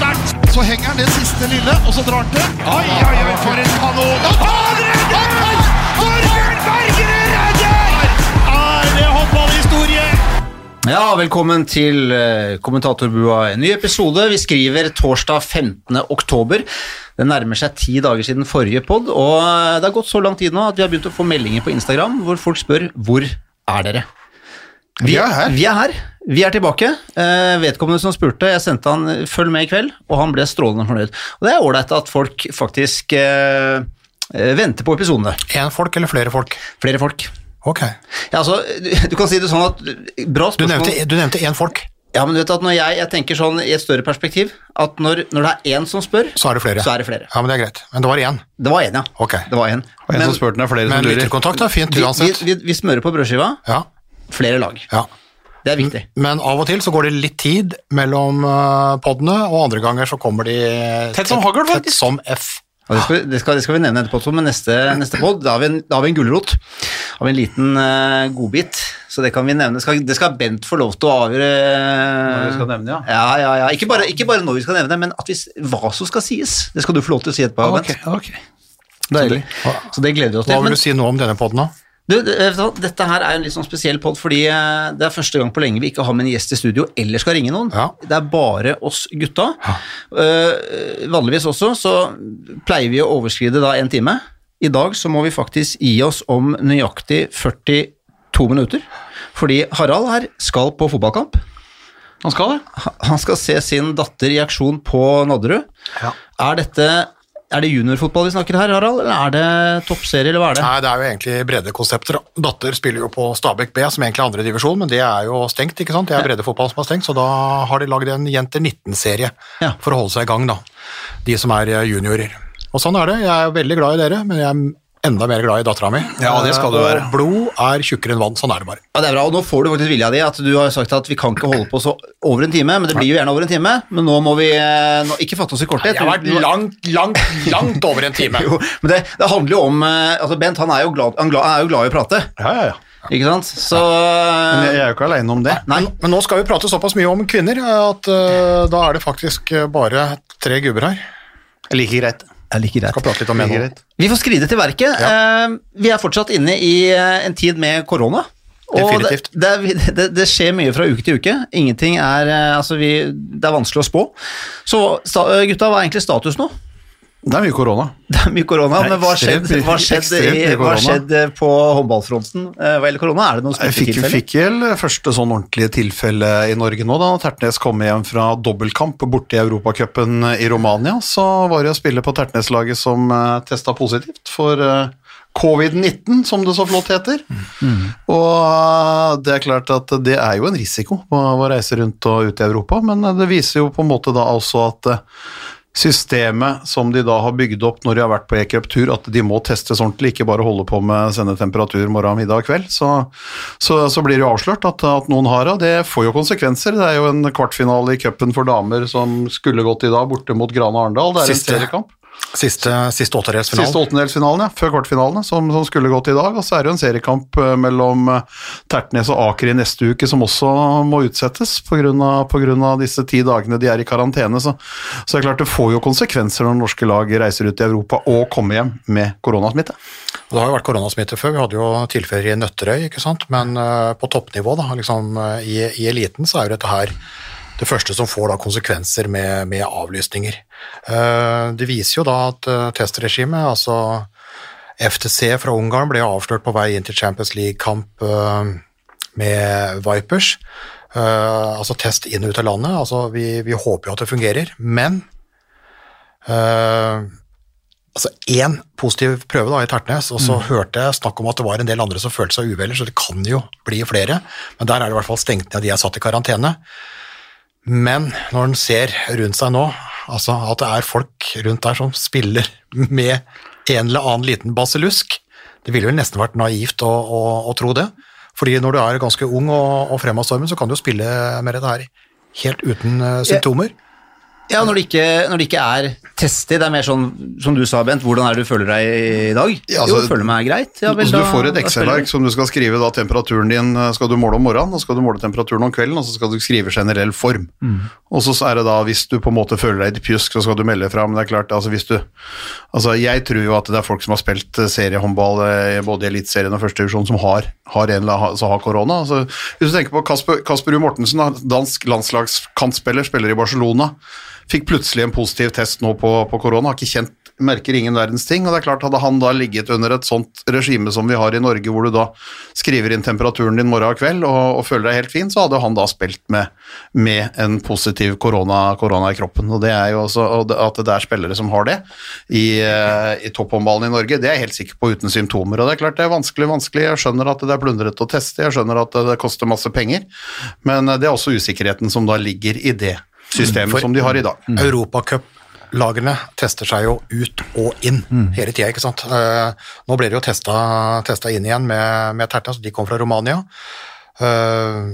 sterkt! Så henger han det siste lille, og så drar han til. Oi, oi, oi, for en kanon! Og Han redder! Torbjørn Bergerud redder! Er det håndballhistorie? Ja, velkommen til eh, kommentatorbua. En ny episode. Vi skriver torsdag 15. oktober. Det nærmer seg ti dager siden forrige pod, og eh, det har gått så lang tid nå at vi har begynt å få meldinger på Instagram hvor folk spør hvor er dere? Vi er her. Vi er her. Vi er tilbake. Eh, vedkommende som spurte, jeg sendte han 'følg med i kveld', og han ble strålende fornøyd. Og det er ålreit at folk faktisk eh, eh, venter på episodene. Én folk eller flere folk? Flere folk. Ok. Ja, altså, du, du kan si det sånn at Bra Du spørsmål. nevnte, du nevnte én folk, Ja, men du vet at når jeg, jeg tenker sånn i et større perspektiv, at når, når det er én som spør, så er det flere. så er det flere. Ja, men det er greit. Men det var én. Det var én, ja. Ok. Det var en. Og en som spurte er flere Men som lurer. lytterkontakt er fint vi, vi, uansett. vi, vi smører på brødskiva. Ja, Flere lag. ja. Det er viktig. Men av og til så går det litt tid mellom uh, podene, og andre ganger så kommer de Tett som hagl, tett som F. Det, skal, vi- det, skal, det skal vi nevne etterpå, også, men neste, neste pod, da har vi en, da har vi en gulrot. Har vi en liten uh, godbit, så det kan vi nevne. Skal, det skal Bent få lov til å avgjøre. Når vi skal nevne, ja. Ja, ja, ja. Ikke bare, ikke bare når vi skal nevne, men at vi, hva som skal sies. Det skal du få lov til å si etterpå, Ok, Bent. ok. Deilig. Så det gleder vi oss til. Hva vil du si nå om denne poden, da? Du, dette her er en litt sånn spesiell pod, fordi eh, det er første gang på lenge vi ikke har med en gjest i studio eller skal ringe noen. Ja. Det er bare oss gutta. Eh, vanligvis også så pleier vi å overskride da en time. I dag så må vi faktisk gi oss om nøyaktig 42 minutter, fordi Harald her skal på fotballkamp. Han skal det. Han skal se sin datter i aksjon på Nadderud. Ja. Er dette er det juniorfotball vi snakker her, Harald, eller er det toppserie, eller hva er det? Nei, det er jo egentlig breddekonsepter. da. Datter spiller jo på Stabæk B, som egentlig er andre divisjon, men det er jo stengt, ikke sant? Det er breddefotball som er stengt, så da har de lagd en Jenter 19-serie Ja. for å holde seg i gang, da. De som er eh, juniorer. Og sånn er det. Jeg er veldig glad i dere, men jeg enda mer glad i dattera mi. Ja, det skal du Og blod er tjukkere enn vann. Sånn er det bare. Ja, det er bra, og nå får du faktisk vilja di. at Du har sagt at vi kan ikke holde på så over en time, men det blir jo gjerne over en time. Men nå må vi eh, nå, ikke fatte oss i korthet. Jeg har vært langt, langt, langt over en time. Jo, men det, det handler jo om eh, altså Bent han er jo glad, han glad, han er jo glad i å prate, Ja, ja, ja. ikke sant? Så Men jeg, er jo ikke aleine om det. Nei. Men nå skal vi prate såpass mye om kvinner at uh, da er det faktisk eh, bare tre gubber her. Like greit. Jeg greit. Skal prate litt om Like nå. greit. Vi får skride til verket. Ja. vi er fortsatt inne i eh, en tid med korona. Og Det, det, er- det, det skjer mye fra uke til uke. Ingenting er eh, Altså, vi, det er vanskelig å spå. Så gutta, hva er egentlig status nå? Det er mye korona. Det er mye korona, men hva skjedde, hva skjedde, i, hva skjedde på håndballfronten eh, hva gjelder korona? Er det noen smittetilfeller? fikk vel første sånn ordentlige tilfelle i Norge nå, da Tertnes kom hjem fra dobbeltkamp borte i Europacupen i Romania. Så var det å spille på Tertnes-laget som uh, testa positivt for eh, covid-19, som det så flott heter. Og eh, det er klart at det er jo en risiko å, reise rundt og ut i Europa, men eh, det viser jo på en måte da også at eh, systemet som de da har bygd opp når de har vært på e-cup-tur, at de må testes ordentlig, ikke bare holde på med sende temperatur morgen, middag og kveld, så, så, så blir det jo avslørt at, at noen har det, det får jo konsekvenser. Det er jo en kvartfinale i cupen for damer som skulle gått i dag, borte mot Grane Arendal. Det er Siste- en seriekamp. Siste, siste åttendelsfinalen. Siste åttendelsfinalen, ja, før kvartfinalene, som, som skulle gått i dag. Og så er det jo en seriekamp eh, mellom eh, Tertnes og Aker i neste uke som også må utsettes pga. disse ti dagene de er i karantene. Så, så det er klart det får jo konsekvenser når norske lag reiser ut i Europa og kommer hjem med koronasmitte. Det har jo vært koronasmitte før, vi hadde jo tilfeller i Nøtterøy, ikke sant? men eh, på toppnivå, da, liksom, i, i eliten, så er jo dette her det første som får da konsekvenser med, med avlysninger. Eh, det viser jo da at eh, testregimet, altså FTC fra Ungarn, ble avslørt på vei inn til Champions League-kamp eh, med Vipers. Altså test inn og ut av landet. Altså, vi, vi håper jo at det fungerer, men altså én positiv prøve da i Tertnes, og så hørte jeg snakk om at det var en del andre som følte seg uvel, så det kan jo bli flere. Men der er det i hvert fall stengt ned, de er satt i karantene. Men når en ser rundt seg nå, altså at det er folk rundt der som spiller med en eller annen liten basillusk, det ville vel nesten vært naivt å, å, å tro det. Fordi når du er ganske ung og, og fremadstormen, så kan du jo spille med dette her helt uten eh, symptomer. Ja, når det, ikke, når det ikke er testig, det er mer sånn som du sa, Bent, hvordan er det du føler deg i dag? Ja, jo, altså, føler meg greit. Ja, vel, altså, du får et Excel-ark som du skal skrive da temperaturen din eh, skal du måle om morgenen, og skal du måle temperaturen om kvelden, og så skal du skrive generell form. Og så er det da, hvis du på en måte føler deg litt pjusk, så skal du melde fra, men det er klart, altså hvis du Altså, jeg tror jo at det er folk som har spilt eh, seriehåndball eh, både i Eliteserien og første divisjon som har, har en har korona. Altså, hvis du tenker på Kasper, Kasper U. Mortensen, dansk landslagskantspiller, spiller i Barcelona, fikk plutselig en positiv test nå på, på korona, har ikke kjent merker ingen verdens ting, og det er klart hadde han da ligget under et sånt regime som vi har i Norge, hvor du da skriver inn temperaturen din morgen og kveld og, og føler deg helt fin, så hadde han da spilt med, med en positiv korona, korona i kroppen, og det er jo også at det er spillere som har det i, eh, i topphåndballen i Norge, det er jeg helt sikker på uten symptomer, og det er klart det er vanskelig, vanskelig, jeg skjønner at det er plundret å teste, jeg skjønner at det koster masse penger, men det er også usikkerheten som da ligger i det systemet For- som de har i dag. Europacup-lagene tester seg jo ut og inn hele tida, ikke sant. Eh, nå ble det jo testa, testa inn igjen med, med Terta, så de kom fra Romania. Eh,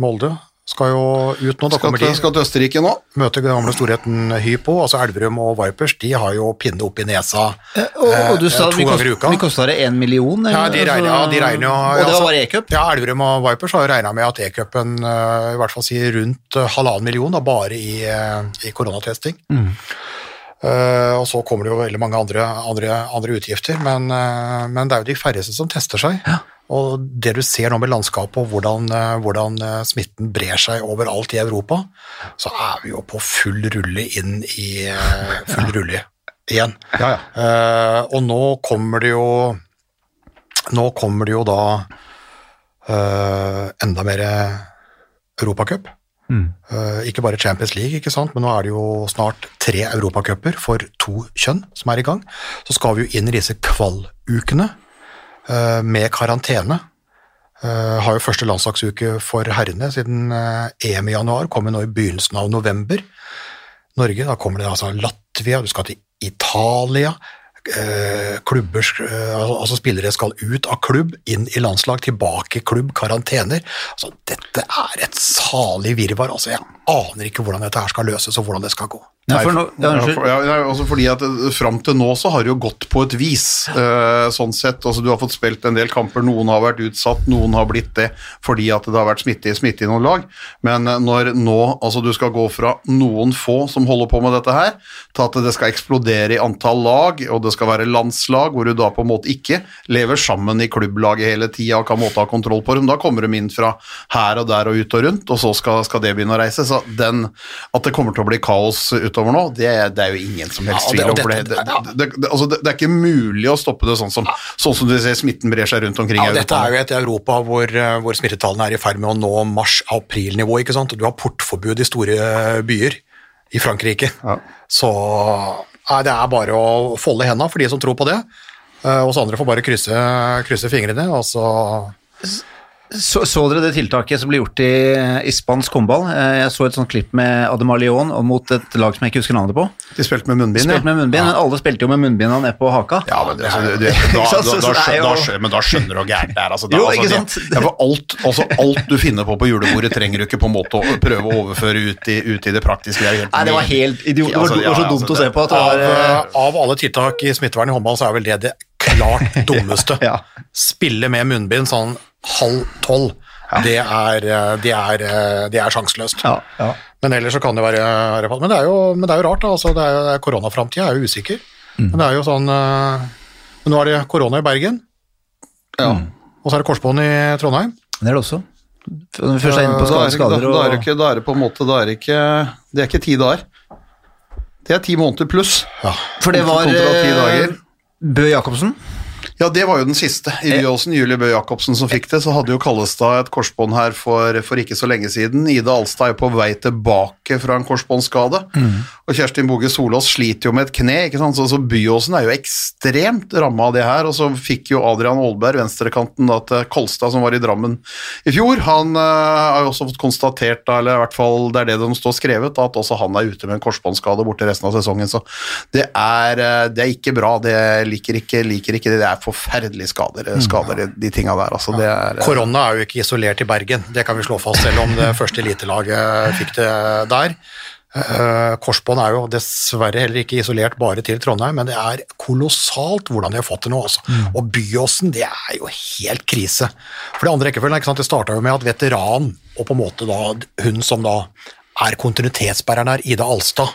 Molde skal jo ut nå, da Skal kommer til, de skal til Østerrike nå. møte gamle storheten Hypo, altså Elverum og Vipers, de har jo pinne opp i nesa Og, og du eh, sa to ganger i uka. vi kosta det én million? Ja, de regner, ja, de regner jo Og det var altså- bare e-cup? Ja, Elverum og Vipers har jo regna med at e-cupen eh, i hvert fall sier rundt eh, halvannen million, da, bare i, eh, i koronatesting. Eh, og så kommer det jo veldig mange andre, andre, andre utgifter, men, uh, men det er jo de færreste som tester seg. Og det du ser nå med landskapet og hvordan, eh, hvordan eh, smitten brer seg overalt i Europa, så er vi jo på full rulle inn i eh, full rulle igjen. Ja, ja. Uh, og nå kommer det jo Nå kommer det jo da uh, enda mer Europacup. Eh, ikke bare Champions League, ikke sant? men nå er det jo snart tre europacuper for to kjønn som er i gang. Så skal vi jo inn i disse kvalukene med karantene. Eh, har jo første landslagsuke for herrene siden eh, EM i januar, kommer nå i begynnelsen av november. Norge, da kommer det altså Latvia, du skal til Italia. Eh, klubber, eh, altså spillere skal ut av klubb, inn i landslag, tilbake i klubb, karantener. Altså, dette er et salig virvar. Altså, jeg aner ikke hvordan dette her skal løses, og hvordan det skal gå. Ja, for nå, ja, Ja, ja, ja, også fordi at eh, Fram til nå så har det jo gått på et vis. uh, sånn sett, altså Du har fått spilt en del kamper, noen har vært utsatt, noen har blitt det fordi at det har vært smitte, smitte i noen lag. Men eh, når nå altså du skal gå fra noen få som holder på med dette her, til at det skal eksplodere i antall lag, og det skal være landslag hvor du da på en måte ikke lever sammen i klubblaget hele tida og kan måtte ha kontroll på dem, da kommer de inn fra her og der og ut og rundt, og så skal, skal det begynne å reise. Så den, at det kommer til å bli kaos utover nå, det, det er jo ingen som helst Ja, tvil om. for det, det, det, det, altså det, det er ikke mulig å stoppe det sånn som, sånn som du ser smitten brer seg rundt omkring Ja, i dette er jo et Europa hvor, eh, hvor smittetallene er i ferd med å nå mars-april-nivå. ikke sant? Du har portforbud i store eh, byer i Frankrike. Ja. Så nei, det er bare å folde hendene for de som tror på det. Uh, Oss andre får bare krysse, krysse fingrene, og så Så, så dere det tiltaket som ble gjort i, i spansk håndball? Eh, Jeg så et sånt klipp med Ademar Leon og mot et lag som jeg ikke husker navnet på. De spilte med munnbind, Spilte med munnbind, men alle spilte jo med munnbinda ned på haka. Ja, men, altså, du, da, det er skjønner, men da du hvor gærent det er. Altså, da, Jo, altså, ikke det- sant? Ja, for alt, altså, alt du finner på på julebordet, trenger du ikke på en måte å prøve å overføre ut i, ut i det praktiske. Det helt Nei, det var helt idiot. Det var, Altså, det var så dumt altså, å se på at det av, var eh, eh, av alle tiltak i smittevern i håndball, så er vel det det klart dummeste. Ja. Spille med munnbind sånn halv tolv, det, er, eh, det, er, eh, det er sjanseløst. ja, ja. Men ellers så kan det være Men det er jo, men det er jo rart, da. Altså, det er, Koronaframtida er jo usikker. Men det er jo sånn eh, Men nå er det korona i Bergen, Ja. og så er det korsbånd i Trondheim. Det er det også. Når vi først er inne på Da er, skader, det- da, er det ikke, da er det på en måte Det er det ikke Det er ikke ti dager. Det er ti måneder pluss. For det var. Bø Jacobsen. Ja, det var jo den siste. I Byåsen, Julie Bøe Jacobsen som fikk det. Så hadde jo Kallestad et korsbånd her for, for ikke så lenge siden. Ida Alstad er jo på vei tilbake fra en korsbåndskade. Og Kjerstin Boge Solås sliter jo med et kne, ikke sant. Så, så Byåsen er jo ekstremt ramma av det her. Og så fikk jo Adrian Aalberg, venstrekanten da til Kolstad, som var i Drammen i fjor. Han eh, har jo også fått konstatert, da, eller i hvert fall det er det som står skrevet, at også han er ute med en korsbåndskade borte resten av sesongen. Så det er, eh, det er ikke bra. Det liker ikke, liker ikke det. Det er forferdelige skader, skader de, de tinga der. Altså, det er, eh, Korona er jo ikke isolert i Bergen, det kan vi slå fast, selv om det første elitelaget fikk det der. Eh, Korsbånd er jo dessverre heller ikke isolert bare til Trondheim, men det er kolossalt hvordan de har fått det nå. Altså. Og Byåsen, det er jo helt krise. For det andre rekkefølgen, ikke sant? det starta jo med at veteran, og på en måte da hun som da er kontinuitetsbæreren her, Ida Alstad,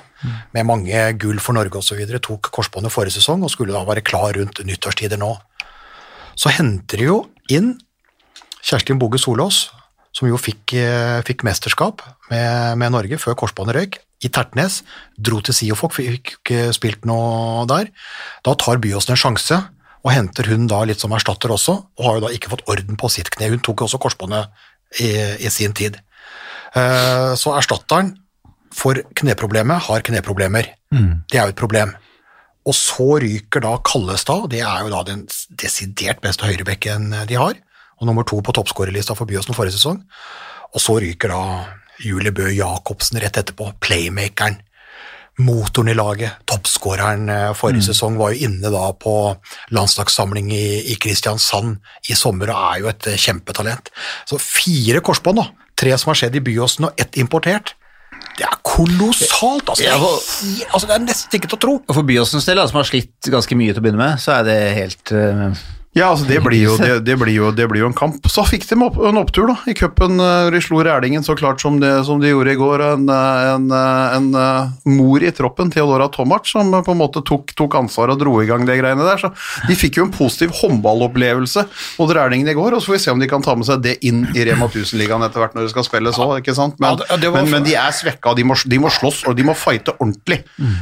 med mange gull for Norge osv., tok korsbåndet forrige sesong og skulle da være klar rundt nyttårstider nå. Så henter de jo inn Kjerstin Boge Solås, som jo fikk, eh, fikk mesterskap med, med Norge før korsbåndet røyk, i Tertnes. Dro til Siofok, fikk ikke spilt noe der. Da tar Byåsen en sjanse, og henter hun da litt som erstatter også, og har jo da ikke fått orden på sitt kne. Hun tok jo også korsbåndet i, i sin tid. Eh, Så erstatteren for kneproblemet har kneproblemer. Det er jo et problem. Og så ryker da Kallestad, det er jo da den desidert beste høyrebekken de har, og nummer to på toppskårerlista for Byåsen forrige sesong. Og så ryker da Julie Bø Jacobsen rett etterpå, playmakeren, motoren i laget, toppskåreren forrige forrige sesong, var jo inne da på landslagssamling i, i Kristiansand i sommer og er jo et eh, kjempetalent. Så fire korsbånd, da. Tre som har skjedd i Byåsen og ett importert. Det er kolossalt! Altså, det, er, altså, det er nesten ikke til å tro. Og for Byåsens del, som har slitt ganske mye til å begynne med, så er det helt eh, Ja, altså det blir, jo, det, det, blir jo, det blir jo en kamp. Så fikk de opp, en opptur da, i cupen. eh, De slo Rælingen så klart som, det, som de gjorde i går. En, eh, en, eh, en mor i troppen, Theodora Tomac, som på en måte tok, tok ansvar og dro i gang det greiene der. Så de fikk jo en positiv håndballopplevelse mot Rælingen i går, og så får vi se om de kan ta med seg det inn i Rema 1000-ligaen etter hvert når det skal spilles òg. Men, men, men de er svekka, de må, de må slåss og de må fighte ordentlig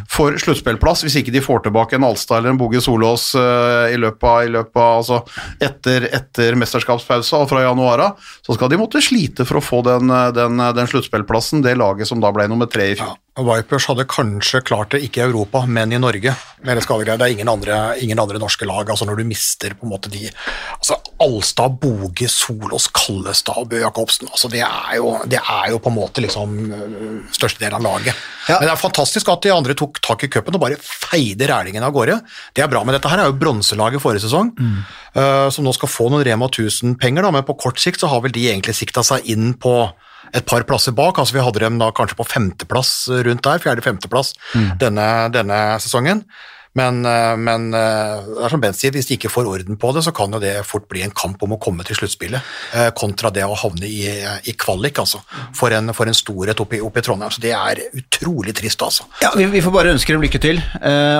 for sluttspillplass hvis ikke de får tilbake en Alstad eller en Boge Solås i løpet av, i løpet av altså, etter, etter mesterskapspausa og fra januar av, så skal de måtte slite for å få den, eh, den, den sluttspillplassen, det laget som da ble nummer tre i fjor. Og Vipers hadde kanskje klart det, ikke i Europa, men i Norge. Med det. Det er ingen andre, ingen andre norske lag. altså Når du mister på en måte de altså Alstad, Boge, Solås, Kallestad og Bø Jacobsen altså det, er jo, det er jo på en måte liksom øh, størstedelen av laget. Ja. Men det er fantastisk at de andre tok tak i cupen og bare feide Rælingen av gårde. Det er bra, men dette her er jo bronselaget forrige sesong, øh, som nå skal få noen Rema 1000-penger, men på kort sikt så har vel de egentlig sikta seg inn på et par plasser bak. altså Vi hadde dem da kanskje på femteplass rundt der, fjerde-femteplass denne, denne sesongen. Men, eh, men eh, det er som Bent sier, hvis de ikke får orden på det, så kan jo det fort bli en kamp om å komme til sluttspillet, eh, kontra det å havne i, i kvalik, altså, for en, for en storhet i, oppe i Trondheim. Så det er utrolig trist, altså. Ja, vi, vi får bare ønske dem lykke til,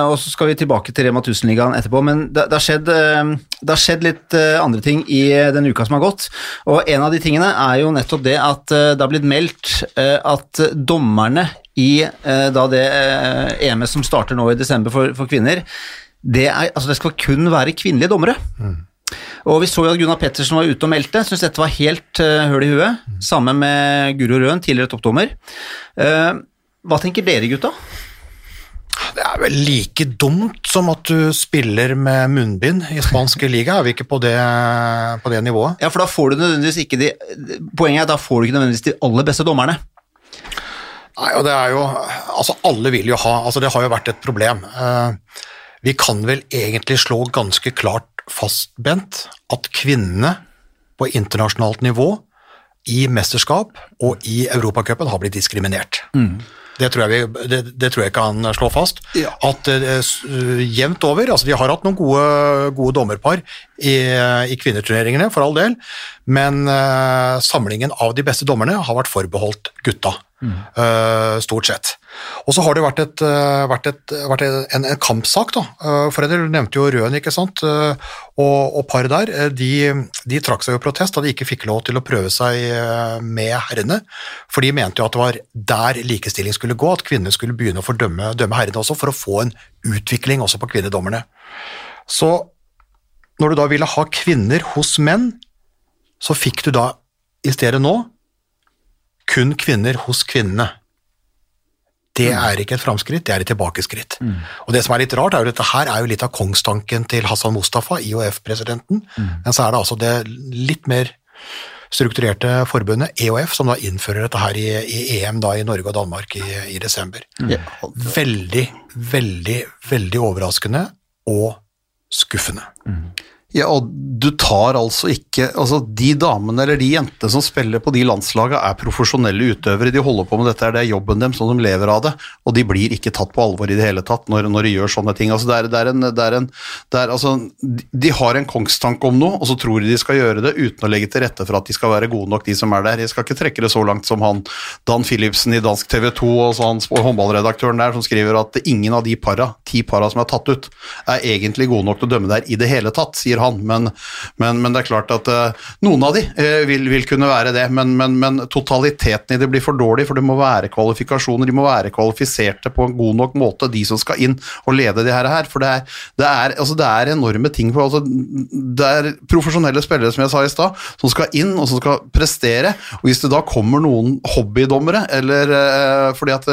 og så skal vi tilbake til Rema 1000-ligaen etterpå. Men det, det, har skjedd, det har skjedd litt andre ting i den uka som har gått. Og en av de tingene er jo nettopp det at det har blitt meldt at dommerne i eh, da det EMS EM-et som starter nå i desember for, for kvinner, det, er, altså det skal kun være kvinnelige dommere. Og vi så jo at Gunnar Pettersen var ute og meldte, syntes dette var helt uh, høl i huet. Sammen med Guro Røen, tidligere toppdommer. Eh, hva tenker dere, gutta? Det er vel like dumt som at du spiller med munnbind i spansk liga, er vi ikke på det, på det nivået? Ja, for da får du nødvendigvis ikke de Poenget er at da får du ikke nødvendigvis de aller beste dommerne. Nei, og det er jo Altså, alle vil jo ha Altså, det har jo vært et problem. Eh, vi kan vel egentlig slå ganske klart fast, Bent, at kvinnene på internasjonalt nivå i mesterskap og i Europacupen har blitt diskriminert. Det tror, jeg vi, det, det tror jeg kan slå fast. At uh, jevnt over altså De har hatt noen gode, gode dommerpar i, i kvinneturneringene, for all del, men uh, samlingen av de beste dommerne har vært forbeholdt gutta. Eh, stort sett. Og så har det vært, et, eh, vært, et, vært en, en kampsak, da. Uh, for nevnte jo Røen, ikke sant. Eh, og, og paret der, eh, de, de trakk seg jo protest da de ikke fikk lov til å prøve seg eh, med herrene. For de mente jo at det var der likestilling skulle gå, at kvinner skulle begynne å fordømme dømme herrene også, for å få en utvikling også på kvinnedommerne. Så når du da ville ha kvinner hos menn, så fikk du da i stedet nå kun kvinner hos kvinnene. Det er ikke et framskritt, det er et tilbakeskritt. Og det som er litt rart, er jo dette her er jo litt av kongstanken til Hassan Mustafa, IOF-presidenten, men så er det altså det litt mer strukturerte forbundet, EOF, som da innfører dette her i, i EM da i Norge og Danmark i, i desember. Veldig, veldig, veldig overraskende og skuffende. Ja, og du tar altså ikke Altså, de damene eller de jentene som spiller på de landslagene, er profesjonelle utøvere. De holder på med dette, det er jobben dem, sånn de lever av det. Og de blir ikke tatt på alvor i det hele tatt når, når de gjør sånne ting. Altså, det er, det er en, det er en det er, altså, de- har en kongstanke om noe, og så tror de de skal gjøre det uten å legge til rette for at de skal være gode nok, de som er der. Jeg skal ikke trekke det så langt som han Dan Philipsen i dansk TV 2 og sånn, håndballredaktøren der som skriver at ingen av de para, ti para som er tatt ut, er egentlig gode nok til å dømme der i det hele tatt, sier han. Men, men, men det er klart at eh, noen av de eh, vil, vil kunne være det, men, men, totaliteten i det blir for dårlig, for det må være kvalifikasjoner, de må være kvalifiserte på en god nok måte, de som skal inn og lede det her. For det er, det er, altså, det er enorme ting For, altså, Det er profesjonelle spillere, som jeg sa i stad, som skal inn og som skal prestere. og Hvis det da kommer noen hobbydommere, eller eh, fordi at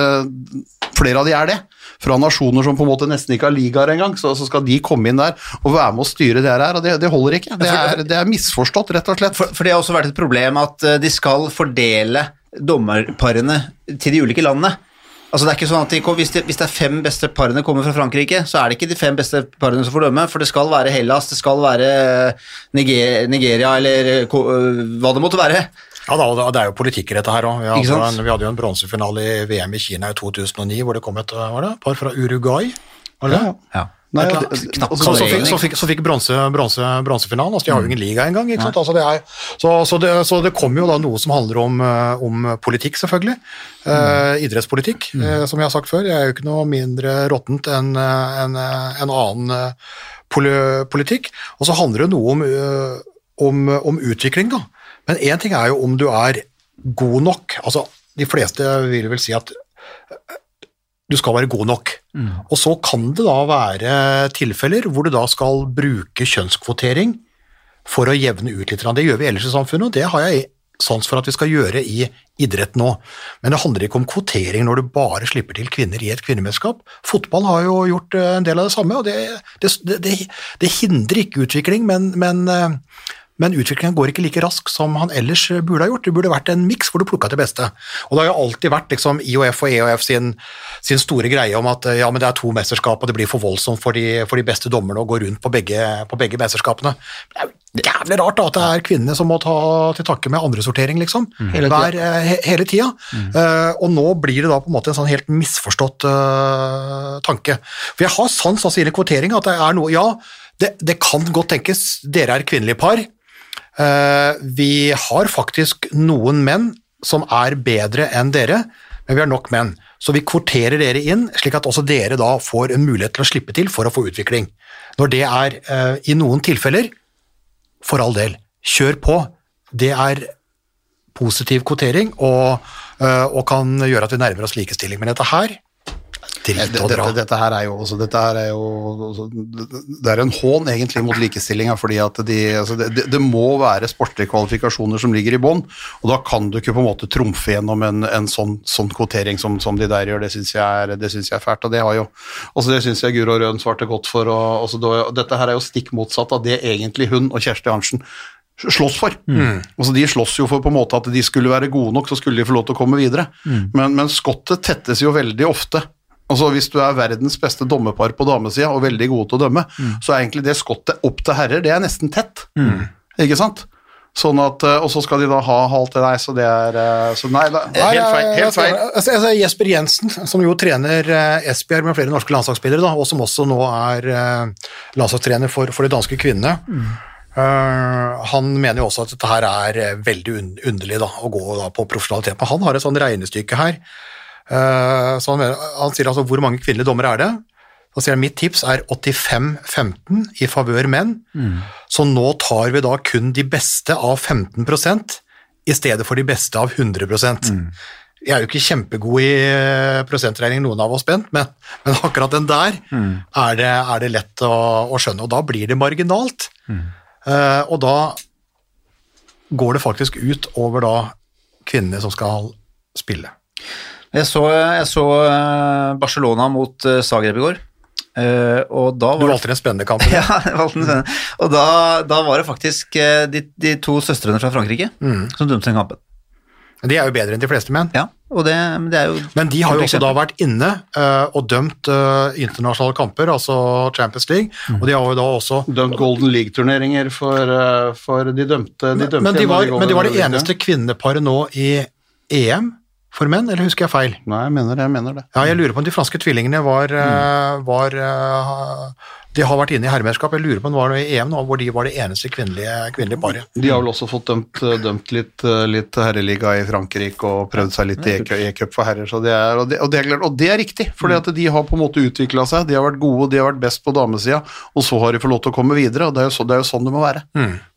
flere av de er det, fra nasjoner som på en måte nesten ikke har ligaer engang, så, så skal de komme inn der og være med å styre det her, og det, det holder ikke. Det er, det er misforstått, rett og slett. For, for det har også vært et problem at eh, de skal fordele dommerparene til de ulike landene. Altså det er ikke sånn at de, hvis, det, hvis det er fem beste parene kommer fra Frankrike, så er det ikke de fem beste parene som får dømme, for det skal være Hellas, det skal være Nigeria, Nigeria eller eh, hva det måtte være. Ja da, og det- er jo politikk i dette her òg. Vi, en- vi hadde jo en bronsefinale i VM i Kina i 2009 hvor det kom et var det, par fra Uruguay. Var det det? Ja. Nei, Et det- så, så, fikk, så, fikk, så fikk bronse, bronse, bronsefinalen. Altså, de Mm. har jo ingen liga engang. Ikke sant? Altså, det er, så, så, det, så det kommer jo da noe som handler om, eh, om politikk, selvfølgelig. Eh, Mm. idrettspolitikk, eh, som jeg har sagt før. Jeg er jo ikke noe mindre råttent enn en, en annen politikk. Og så handler det noe om, om, om utvikling, da. Men én ting er jo om du er god nok. Altså, de fleste vil vel si at du skal være god nok. Og så kan det da være tilfeller hvor du da skal bruke kjønnskvotering for å jevne ut litt. Det gjør vi ellers i samfunnet, og det har jeg sans for at vi skal gjøre i idrett nå. Men det handler ikke om kvotering når du bare slipper til kvinner i et kvinnemesterskap. Fotball har jo gjort eh, en del av det samme, og det, det, det, det hindrer ikke utvikling, men, men eh, men utviklingen går ikke like raskt som han ellers burde ha gjort. Det burde vært en miks hvor du plukka til beste. Og det har jo alltid vært liksom IOF og EOF sin, sin store greie om at ja, men det er to mesterskap, og det blir for voldsomt for de, for de beste dommerne å gå rundt på begge, på begge mesterskapene. Det er jo jævlig rart da, at det er kvinnene som må ta til takke med andresortering, liksom. Hele Hver, eh, he, hele tida. Eh, og nå blir det da på en måte en sånn helt misforstått uh, tanke. For jeg har sans altså i kvotering, at det er noe Ja, det, det kan godt tenkes, dere er kvinnelige par. Eh, vi har faktisk noen menn som er bedre enn dere, men vi har nok menn. Så vi kvoterer dere inn, slik at også dere da får en mulighet til å slippe til for å få utvikling. Når det er eh, i noen tilfeller, for all del, kjør på. Det er positiv kvotering og, eh, og kan gjøre at vi nærmer oss likestilling. Men dette her Dritt å Dette, dra. dette her er jo, også, dette her er jo Det er en hån egentlig mot likestillinga, fordi at de, altså, det, det, må være sportlige kvalifikasjoner som ligger i bånn, og da kan du ikke på en måte trumfe gjennom en, en sånn, sånn kvotering som, som de der gjør. Det syns jeg, jeg er fælt. og Det har jo, altså, det syns jeg Guro Røen svarte godt for. Og, da, dette her er jo stikk motsatt av det egentlig hun og Kjersti Arntzen slåss for. Altså, de slåss jo for på en måte at de skulle være gode nok, så skulle de få lov til å komme videre. Men, men skottet tettes jo veldig ofte. Altså Hvis du er verdens beste dommerpar på damesida og veldig gode til å dømme, så er egentlig det skottet opp til herrer, det er nesten tett. Ikke sant? Sånn at, eh, Og så skal de da ha halvt til deg, så det er eh, så Nei, da, nei, helt feil. Helt feil. Altså, altså, Jesper Jensen, som jo trener eh, Esbjerg med flere norske landslagsspillere, da, og som også nå er eh, landslagstrener for, for de danske kvinnene, eh, han mener jo også at dette her er eh, veldig un underlig da, å gå da, på profesjonalitet. Men han har et sånn regnestykke her. Eh, så han, han sier altså hvor mange kvinnelige dommere er det? Så sier han mitt tips er 85-15 i favør menn. Så nå tar vi da kun de beste av 15 i stedet for de beste av 100% Jeg er jo ikke kjempegod i eh, prosentregning, noen av oss, Bent, men, men akkurat den der er, det, er det lett å, å skjønne, og da blir det marginalt. Uh, og da går det faktisk ut over da kvinnene som skal spille. Jeg så, jeg så eh, Barcelona mot eh, Zagreb i går, eh, og da Du var det valgte den spennende kampen. ja, jeg valgte den spennende. Og da, da var det faktisk de, de to søstrene fra Frankrike som dømte den kampen. De er jo bedre enn de fleste menn. Ja, Og det, men det er jo Men de har jo også da vært inne uh, og dømt uh, internasjonale kamper, altså Champions League, Mm. og de har jo da også Dømt Golden League-turneringer for, uh, for de dømte. De dømte men, de var, men de var det eneste kvinneparet nå i EM for menn, eller husker jeg feil? Nei, jeg mener det. Jeg mener det. Ja, jeg lurer på om de franske tvillingene var, Mm. eh, var eh, De har vært inne i herremesterskap. Jeg lurer på om det var noe i EM nå hvor de var det eneste kvinnelige, kvinnelige paret. De har vel også fått dømt, dømt litt, eh, litt herreliga i Frankrike og prøvd seg litt i E-cup for herrer, så det er, og, det, og, det er og det er riktig, for de har på en måte utvikla seg. De har vært gode, de har vært best på damesida, og så har de fått lov til å komme videre, og det er jo, så, det er jo sånn det må være.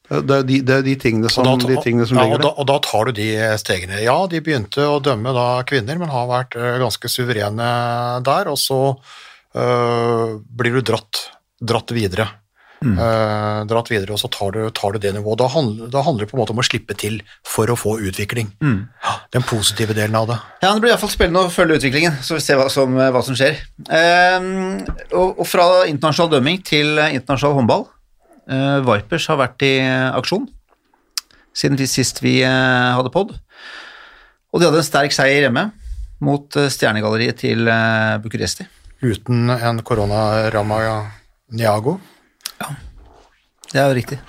Det er de, det er de tingene som, Og da, de tingene som ja, ligger og, der. og da tar du de stegene. Ja, de begynte å dømme da kvinner, men har vært eh, ganske suverene der, og så øh, blir du dratt, dratt videre. Eh, dratt videre, og så tar du, tar du det nivået. Da handler, da handler det på en måte om å slippe til for å få utvikling. Ja, den positive delen av det. Ja, Det blir iallfall spennende å følge utviklingen, så vi ser hva som, hva som skjer. Ehm, og, og fra internasjonal dømming til internasjonal håndball. Eh, Vipers har vært i eh, aksjon siden vi, sist vi eh, hadde pod. Og de hadde en sterk seier hjemme mot stjernegalleriet til Bucuresti. Uten en koronaramma Niago. Ja, Det er jo riktig.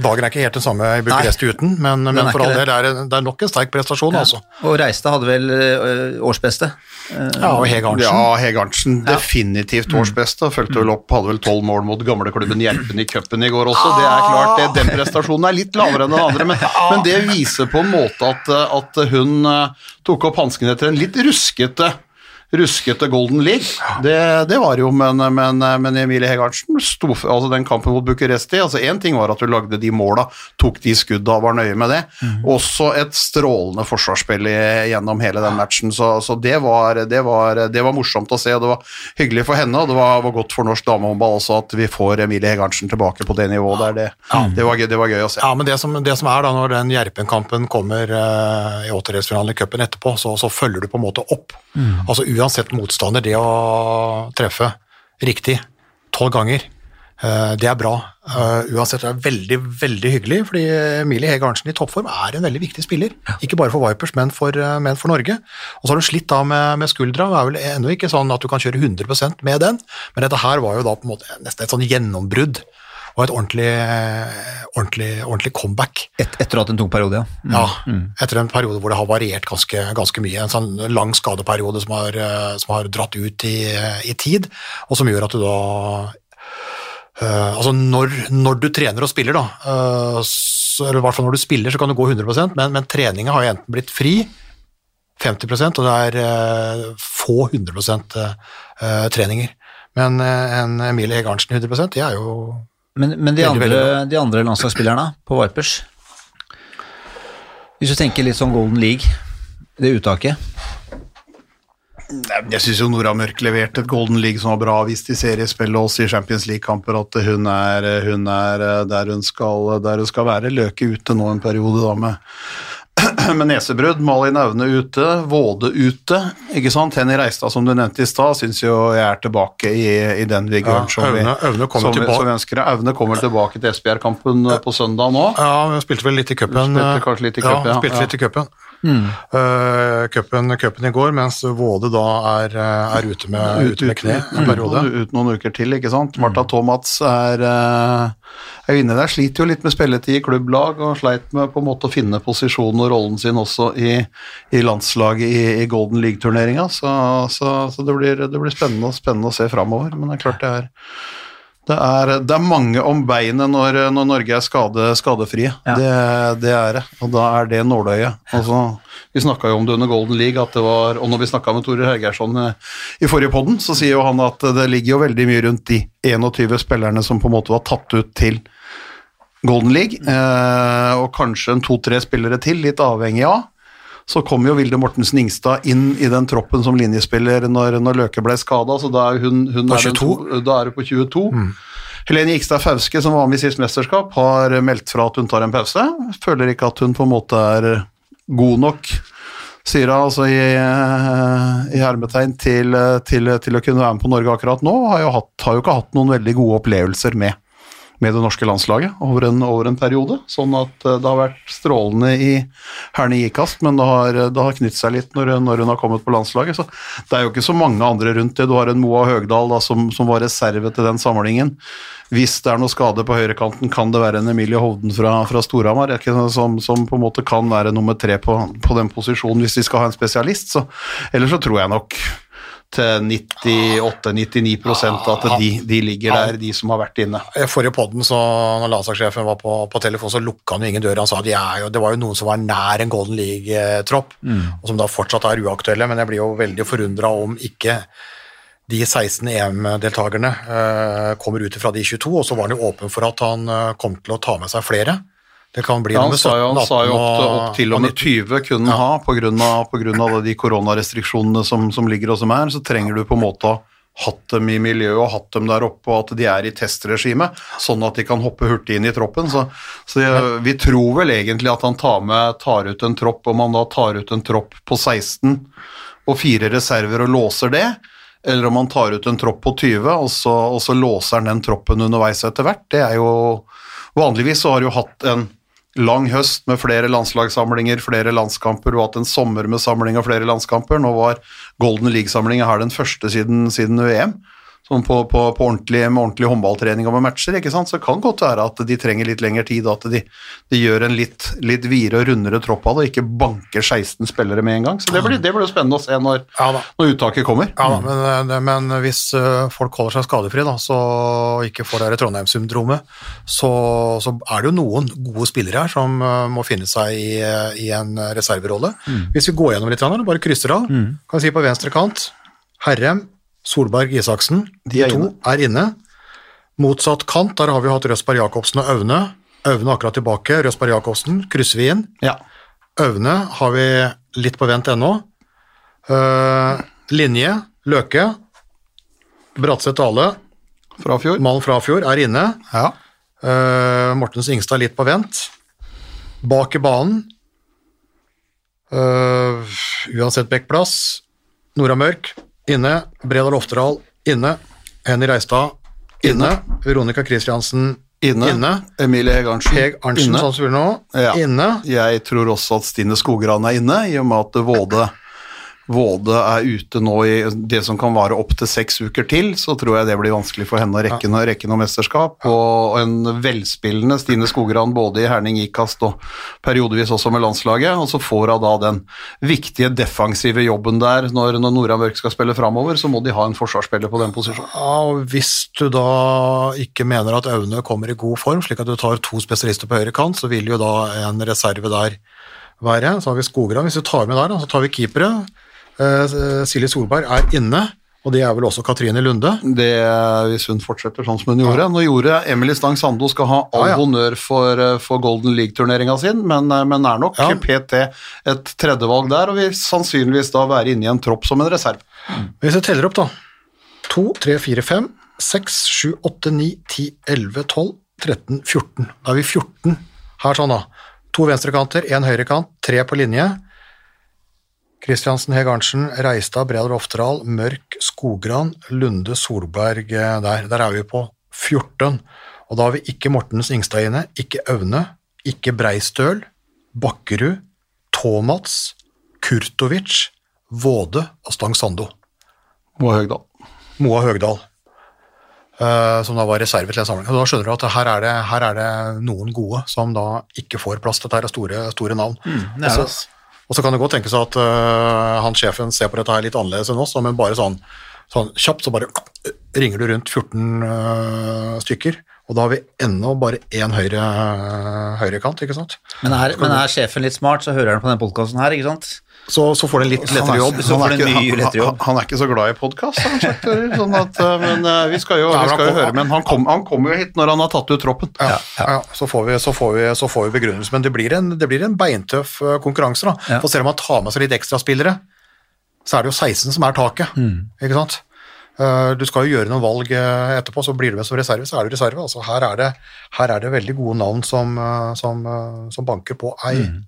Dagen er ikke helt den samme i Bucuresti uten, men, men for all det. del er det, det er nok en sterk prestasjon, altså. Og Reistad hadde vel eh, årsbeste. Ja, og Hege Arntzen. Ja, Hege Arntzen, definitivt årsbeste. Fulgte vel opp, hadde vel tolv mål mot gamleklubben Gjerpen i cupen i går også. Det er klart, det, den prestasjonen er litt lavere enn den andre, men, men det viser på en måte at, at hun eh, tok opp hansken etter en litt ruskete ruskete Golden League. Det, det var jo, men, men, men Emilie Hegartsen sto altså den kampen mot Bucuresti. altså Én ting var at du lagde de måla, tok de skudda, var nøye med det. Også et strålende forsvarsspill gjennom hele den matchen. Så, så det, var, det, var, det var morsomt å se, og det var hyggelig for henne. Og det var, var godt for norsk damehåndball også at vi får Emilie Hegartsen tilbake på det nivået der. Det, det, var, var gøy å se. Ja, men det som, det som er da, når den Gjerpen-kampen kommer uh, i åttedelsfinalen i cupen etterpå, så, så følger du på en måte opp. Altså uansett motstander, det å treffe riktig tolv ganger, eh, det er bra. Eh, uansett, det er veldig, veldig hyggelig, fordi Emilie Hege Arntzen i toppform er en veldig viktig spiller. Ikke bare for Vipers, men for, eh, men for Norge. Og så har du slitt da med, med skuldra, det er vel ennå ikke sånn at du kan kjøre 100% med den, men dette her var jo da på en måte nesten et sånn gjennombrudd, og et ordentlig, ordentlig, ordentlig comeback. Et, etter å ha hatt en tung periode, ja. Ja, etter en periode hvor det har variert ganske, ganske mye. En sånn lang skadeperiode som har, eh, som har dratt ut i, i tid, og som gjør at du da uh, Altså, når, når du trener og spiller, da, uh, så, eller i hvert fall når du spiller, så kan du gå 100% men, men treninga har jo enten blitt fri 50 og det er uh, få 100 eh, treninger. Men eh, en Emilie Hege Arntzen 100% det er jo Men, men de, Veldig, andre, veldig de andre landslagsspillerne på Vipers Hvis du tenker litt sånn Golden League, det uttaket. Jeg syns jo Nora Mørk leverte et Golden League som var bra vist i seriespillet og også i Champions League-kamper, at hun er, hun er der, hun skal, der hun skal være. Løke ute nå en periode da med, med nesebrudd. Malin Aune ute, Våde ute. ikke sant? Henny Reistad, som du nevnte i stad, syns jo jeg er tilbake i, i den vigøren Ja, som, vi- Aune- Aune kommer som, vi- som vi ønsker. Aune kommer tilbake til Esbjerg-kampen på søndag nå. Ja, vi spilte vel litt i cupen. Spilte eh, kanskje litt i cupen, ja. ja. Spilte Ja. litt i cupen. Cupen, cupen i går, mens Våde da er, eh, er ute, med, ute med kne en periode. Ut, ut noen uker til, ikke sant. Martha Thomas er, eh, er inne der. Sliter jo litt med spilletid i klubblag, og sleit med på en måte å finne posisjonen og rollen sin også i, i landslaget i, i Golden League-turneringa. Så, så, så det, blir, det blir spennende, spennende å se framover. Men det er klart det er det er, det er mange om beinet når, når Norge er skade, skadefrie. Ja. Det, det er det, og da er det nåløyet. Altså, vi snakka jo om det under Golden League, at det var, og når vi snakka med Tore Hergeirsson eh, i forrige podden, så sier jo han at det ligger jo veldig mye rundt de 21 spillerne som på en måte var tatt ut til Golden League, eh, og kanskje en to-tre spillere til, litt avhengig av. Så kom jo Vilde Mortensen Ingstad inn i den troppen som linjespiller når, når Løke ble skada, så da er hun, hun er 22. da er hun på 22. Helene Gikstad Fauske, som var med i sist mesterskap, har meldt fra at hun tar en pause. Føler ikke at hun på en måte er god nok, sier hun altså i, eh, i hermetegn, til, eh, til, til å kunne være med på Norge akkurat nå. Har jo, hatt, har jo ikke hatt noen veldig gode opplevelser med, med det norske landslaget over en, over en periode. Sånn at eh, det har vært strålende i herne gikast, men det har, det har knytt seg litt når, når, hun har kommet på landslaget. Så det er jo ikke så mange andre rundt det. Du har en Moa Høgdal da, som, som, var reserve til den samlingen. Hvis det er noe skade på høyrekanten, kan det være en Emilie Hovden fra, fra Storhamar som, som, på en måte kan være nummer tre på, på den posisjonen hvis de skal ha en spesialist. Så, ellers så tror jeg nok 98-99% at de, de, ligger der, de som har vært inne. I forrige podden, så når landslagssjefen var på, på telefon, så lukka han jo ingen dører. Han sa at de jo, det var jo noen som var nær en Golden League-tropp, mm. og som da fortsatt er uaktuelle, men jeg blir jo veldig forundra om ikke de 16 EM-deltakerne uh, kommer ut fra de 22, og så var han jo åpen for at han uh, kom til å ta med seg flere. Det kan bli ja, han, sa jo, han sa jo opp, opp, til og med 20 kunne ja. ha pga. de koronarestriksjonene som, som, ligger og som er. Så trenger du på en måte hatt dem i miljøet og hatt dem der oppe, og at de er i testregime, sånn at de kan hoppe hurtig inn i troppen. Så, så jeg, vi tror vel egentlig at han tar, med, tar ut en tropp, om han da tar ut en tropp på 16 og fire reserver og låser det, eller om han tar ut en tropp på 20 og så, og så låser han den troppen underveis etter hvert. Det er jo Vanligvis så har du hatt en lang høst med flere landslagssamlinger, flere landskamper, og hatt en sommer med samling av flere landskamper. Nå var Golden League-samlinga her den første siden, siden VM sånn på, på, på ordentlig, med ordentlig håndballtrening og med matcher, ikke sant? så det kan godt være at de trenger litt lengre tid, at de, de gjør en litt, litt videre og rundere tropp av det, og ikke banker 16 spillere med en gang. Så det blir, det blir spennende å se når, ja, når uttaket kommer. Ja men, eh, men, hvis eh, folk holder seg skadefri, da, så ikke får det Trondheim-syndromet, så, så, er det jo noen gode spillere her som eh, må finne seg i, i en reserverolle. Mm. Hvis vi går gjennom litt, og bare krysser av, mm. kan vi si på venstre kant Herrem, Solberg Isaksen, de, to inne. er inne. Motsatt kant, der har vi hatt Røsberg Jacobsen og Aune. Aune akkurat tilbake, Røsberg Jacobsen krysser vi inn. Ja. Aune har vi litt på vent ennå. Uh, linje, Løke, Bratseth Dale, Frafjord. Frafjord fra fjor, er inne. Ja. Uh, Mortens Ingstad litt på vent. Bak i banen, uh, uansett backplass, Nora Mørk, inne. Bredal Oftedal inne. Henny Reistad inne. inne. Veronica Christiansen inne. inne. Emilie Heg Arntzen, Heg Arntzen inne. Sånn nå. Ja. inne. Jeg tror også at Stine Skogran er inne, i og med at Våde Våde er ute nå i det som kan vare opptil seks uker til, så tror jeg det blir vanskelig for henne å rekke, noe, rekke noe mesterskap. Og en velspillende Stine Skogran både i Herning Ikast og periodevis også med landslaget. Og så får hun da den viktige defensive jobben der når, når Nora Mørk skal spille framover, så må de ha en forsvarsspiller på den posisjonen. Ja, og Hvis du da ikke mener at Aune kommer i god form, slik at du tar to spesialister på høyre kant, så vil jo da en reserve der være. Så har vi Skogran. Hvis du tar med der, så tar vi keepere. Uh, Silje Solberg er inne, og det er vel også Katrine Lunde? Det Hvis hun fortsetter sånn som hun gjorde. Nå gjorde Emily Stang Sando skal ha all ja, ja. honnør for, eh, for, Golden League-turneringa sin, men, eh, men, er nok ja. PT et tredjevalg der, og vil sannsynligvis da være inne i en tropp som en reserve. Hvis jeg teller opp, da. 2, 3, 4, 5, 6, 7, 8, 9, 10, 11, 12, 13, 14. Da er vi 14 her sånn, da. To venstrekanter, én høyrekant, tre på linje. Kristiansen, Heg Arntzen, Reistad, Bredal Oftedal, Mørk, Skogran, Lunde, Solberg eh, der. Der er vi på 14. Og da har vi ikke Mortens Ingstad inne, ikke Aune, ikke Breistøl, Bakkerud, Tomats, Kurtovic, Våde og Stang Sando. Moa Høgdal. Moa Høgdal. Uh, som da var reserve til en samling. Og da skjønner du at her er, det, her er, det, noen gode som da ikke får plass. Dette er store, store navn. Mm, det er og så kan det godt tenkes at uh, han sjefen ser på dette her litt annerledes enn oss, men bare sånn, sånn kjapt så bare uh, ringer du rundt 14 uh, stykker. Og da har vi ennå bare én høyre, høyrekant, ikke sant. Men er, men er, sjefen litt smart, så hører han på denne podkasten her, ikke sant? Så, så, får det en litt lettere jobb. Han er, ikke, han, han, han er, ikke, så glad i podkast, sånn men uh, vi skal jo, vi skal jo høre. Men han kommer kom jo hit når han har tatt ut troppen. Ja, ja. Så, får vi, så, får vi, så får vi begrunnelse. Men det blir en, det blir en beintøff eh, konkurranse. da. For selv om man tar med seg litt ekstraspillere, så er det jo 16 som er taket. Mm. ikke sant? Du skal jo gjøre noen valg etterpå, så blir du med som reserve, så er du reserve. Altså, her, er det, her er det veldig gode navn som, som, som banker på ei. Mm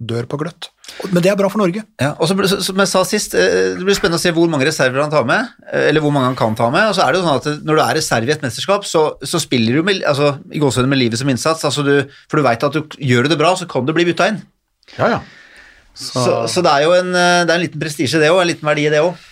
dør på gløtt. Men det er bra for Norge. Ja, og så, Som jeg sa sist, eh, det blir spennende å se hvor mange reserver han tar med, eh, eller hvor mange han kan ta med. og så er det jo sånn at Når du er reserve i et mesterskap, så, så spiller du med, altså, i gåsehudene med livet som innsats. Altså du, for du veit at du, gjør du det bra, så kan du bli bytta inn. Ja, ja. Så, så det er jo en, eh, det er en liten prestisje, det òg. En liten verdi i det òg.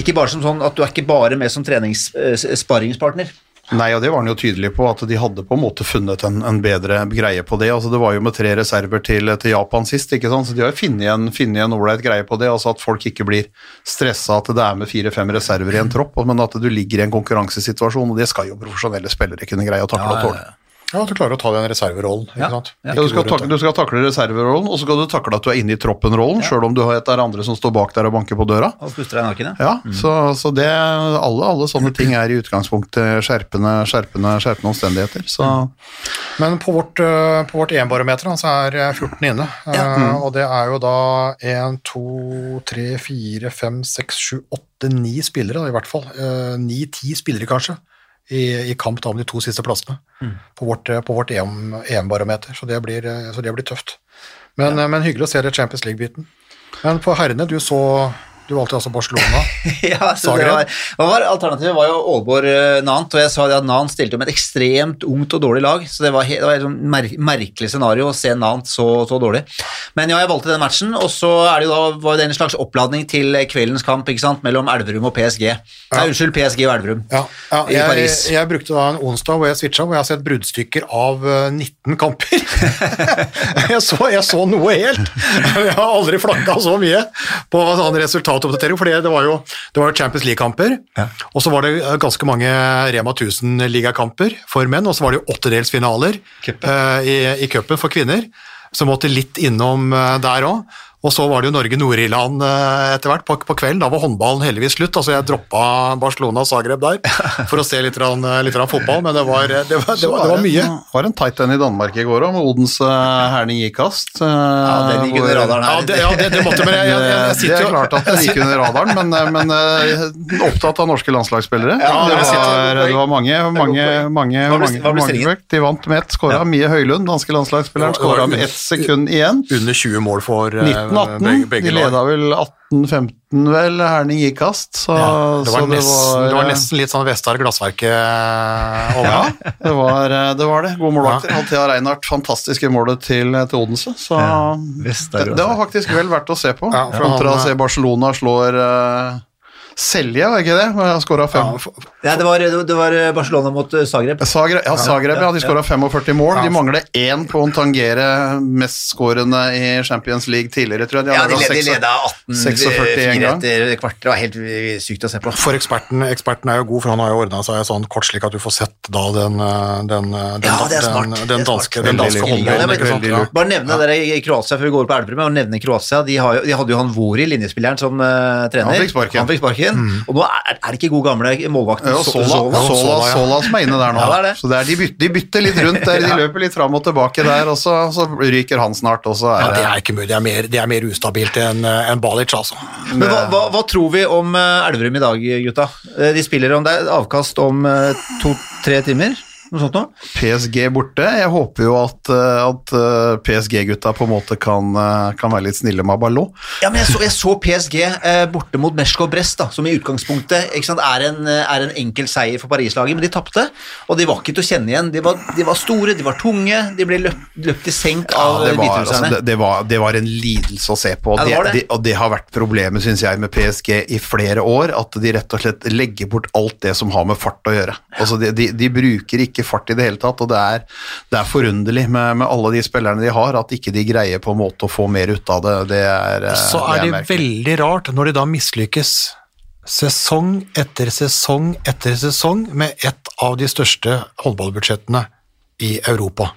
Ikke bare som sånn at du er ikke bare med som treningssparringspartner. Nei, og det var han jo tydelig på, at de hadde på en måte funnet en, en bedre greie på det. Altså, det var jo med tre reserver til, til Japan sist, ikke sant? så de har jo funnet en, ålreit greie på det. altså At folk ikke blir stressa at det er med fire-fem reserver i en tropp, men at du ligger i en konkurransesituasjon, og det skal jo profesjonelle spillere kunne greie å takle og tåle. Ja, At du klarer å ta den reserverollen. ikke Ja. sant? Ja, Ja, du, skal takle, du skal takle reserverollen, og så skal du takle at du er inne i troppen-rollen, sjøl om du har et der andre som står bak der og banker på døra. Og puster deg i nakken, ja. Mm. så, så det, alle, alle sånne ting er i utgangspunktet skjerpende, skjerpende, skjerpende omstendigheter. Så Men på vårt, eh, på vårt EM-barometer så er eh, 14 inne, mm. og det er jo da 1, 2, 3, 4, 5, 6, 7, 8, 9 spillere da, i hvert fall. 9-10 spillere kanskje, i, i kamp da om de to siste plassene på vårt, vårt EM EM-barometer, så, det blir, eh, så det blir tøft. Men, ja. men hyggelig å se det Champions League-biten. Men på herrene, du så Du valgte altså Barcelona. ja, Zagreb. var, hva var Alternativet var jo Aalborg eh, og jeg sa at Nant stilte med et ekstremt ungt og dårlig lag, så det var, det var et sånn mer merkelig scenario å se Nant så, så dårlig. Men ja, jeg valgte den matchen, og så det da, var det en slags oppladning til kveldens kamp ikke sant, mellom Elverum og PSG. Nei, unnskyld, PSG og Elverum Ja, ja i jeg, Paris. jeg brukte da en onsdag hvor jeg switcha, hvor jeg har sett bruddstykker av eh, 19 kamper. jeg, så, jeg så noe helt. Jeg har aldri flakka så mye på sånn resultatoppdatering, for det var jo det var Champions League-kamper, og så var det eh, ganske mange Rema 1000-ligakamper for menn, og så var det jo åttedelsfinaler uh, i, i cupen for kvinner, som måtte litt innom eh, der òg. Og så var det jo Norge-Nord-Irland eh, etter hvert på, på, kvelden. Da var håndballen heldigvis slutt. altså Jeg droppa Barcelona og Zagreb der for å se litt, rann, eh, litt rann fotball, men det var, eh, det var, det var, det var, mye. Det var en tight end i Danmark i går òg, med Odense Herning i kast. Ja, det ligger under radaren her. Ja, det, ja, det, måtte, men jeg, jeg, jeg Det er klart at det gikk under radaren, men, men opptatt av norske landslagsspillere. Ja, det, var, det var mange, mange, mange, mange, mange De vant med ett, skåra. Mie Høylund, danske landslagsspilleren, skåra med ett sekund igjen. Under 20 mål for 19 18-18. De leda vel 18-15, vel. Herning gikk kast. Så, ja, det, var så det, nesten, var, det, var eh, nesten, litt sånn Vestar Glassverket eh, over. ja, det var eh, det. Var det. Gode målvakter. Ja. Althea Reinhardt, fantastiske målet til, til Odense. Så ja, det, var faktisk vel verdt å se på, kontra å se Barcelona slår uh, Selje, var det ikke det? Han Skåra fem. Ja, Ja, det, var, det var Barcelona mot eh, Zagreb. Zagreb, ja, Zagreb, ja, de skåra 45 mål. Ja. De mangler én på å tangere mestskårende i Champions League tidligere, tror jeg. Ja, de, led, de leda 46 en 18-4 gang. etter kvart. Det var helt eh, sykt å se på. For eksperten, eksperten er jo god, for han har jo ordna seg sånn kort slik at du får sett da den, eh, den, eh, den, den, den danske, danske håndballen. Bare nevne dere i Kroatia før vi går på Elverum, og nevne Kroatia. De, har, de hadde jo han Vori, linjespilleren, som uh, trener. Han fikk sparken. Han fikk sparken. Og nå er, er det ikke god gamle målvakten Ja, So- Sola, Sola. Sola, Sola, ja. Sola som er inne der nå. Ja, det er det. Så det er, de, bytter, de bytter litt rundt der, de løper litt fram og tilbake der, og så, så ryker han snart, og så Ja, er det det er ikke mulig. Det er mer, det er mer ustabilt enn en Balic, altså. Men hva, hva, hva tror vi om eh, Elverum i dag, gutta? Eh, De spiller om det er avkast om eh, to-tre timer? Noe sånt noe? PSG borte. Jeg håper jo at, eh, at eh, PSG-gutta på en måte kan, eh, kan være litt snille med Ballot. Ja, men jeg så, jeg så PSG eh, borte mot Meschko Brest, da, som i utgangspunktet sant, er, en, er en enkel seier for Paris-laget, men de tapte. Og de var ikke til å kjenne igjen. De var, de var store, de var tunge, de ble løpt, løpt i senk av ja, hviterusserne. altså, det, det, var, det var en lidelse å se på. Og Ja, det. det, og det har vært problemet, syns jeg, med PSG i flere år. At de rett og slett legger bort alt det som har med fart å gjøre. Altså, de, de, de bruker ikke fart i det hele tatt, og det er, det er forunderlig med, med alle de spillerne de har, at ikke de greier på en måte å få mer ut av det. Det er, eh, Så er det merkelig. veldig rart når de da mislykkes sesong etter sesong etter sesong med et av de største håndballbudsjettene i Europa.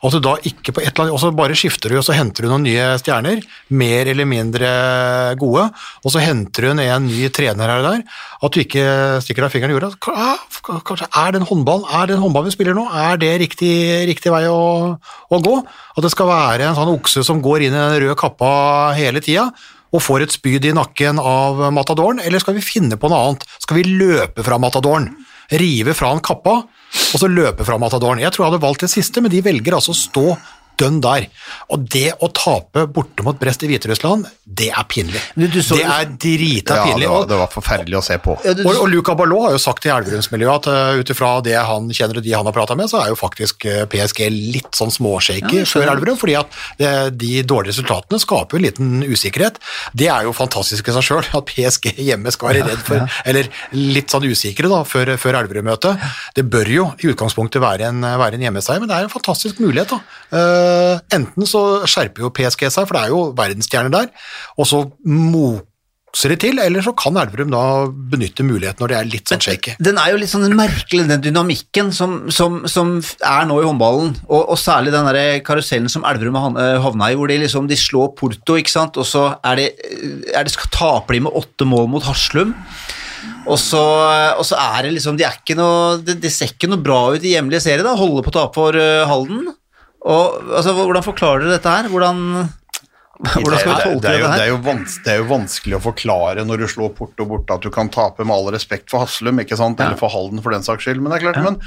At du da ikke på et eller annet, og så bare skifter du, og så henter du noen nye stjerner, mer eller mindre gode, og så henter du en ny trener her og der, at du ikke stikker deg fingeren i jorda. Ah, Kanskje er det en håndball, er den håndballen vi spiller nå? Er det riktig, riktig vei å, å gå? At det skal være en sånn okse som går inn i den røde kappa hele tida, og får et spyd i nakken av matadoren, eller skal vi finne på noe annet? Skal vi løpe fra matadoren? Rive fra han kappa, og så løpe fra matadoren? Jeg tror jeg hadde valgt det siste, men de velger altså å stå dønn der. Og det å tape borte mot Brest i Hviterussland, det er pinlig. Du så- det er drita Ja, pinlig. det var, det var forferdelig å se på. Ja, du- og, og Luca Ballot har jo sagt i Elverumsmiljøet at uh, ut ifra det han kjenner og de han har prata med, så er jo faktisk eh, PSG litt sånn småshaky før Elverum, fordi at det, de dårlige resultatene skaper jo en liten usikkerhet. Det er jo fantastisk i seg sjøl, at PSG hjemme skal være redd for, eller litt sånn usikre da, før, før Elverum-møtet. Det bør jo i utgangspunktet være en, være en hjemmeseier, men det er en fantastisk mulighet. da. Eh, enten så skjerper jo PSG seg, for det er jo verdensstjerner der, og så moser de til, eller så kan Elverum da benytte muligheten når det er litt sånn shaky. Den er jo litt sånn merkelig, den dynamikken som, som, som er nå i håndballen, og, og særlig den der karusellen som Elverum eh, havna i, hvor de liksom de slår Porto, ikke sant, og så er det, er det skal taper de med åtte mål mot Haslum. Og så, og så er det liksom De er ikke noe Det, det ser ikke noe bra ut i hjemlige serier, da. Holde på å tape for uh, Halden. Og altså, Hvordan forklarer dere dette her? Hvordan, hvordan skal vi tolke det, er dette det, er her? jo det er jo vanskelig å forklare når du slår Porto borte at du kan tape med all respekt for Haslum, ikke sant? eller for Halden for den saks skyld. Men det er klart, men,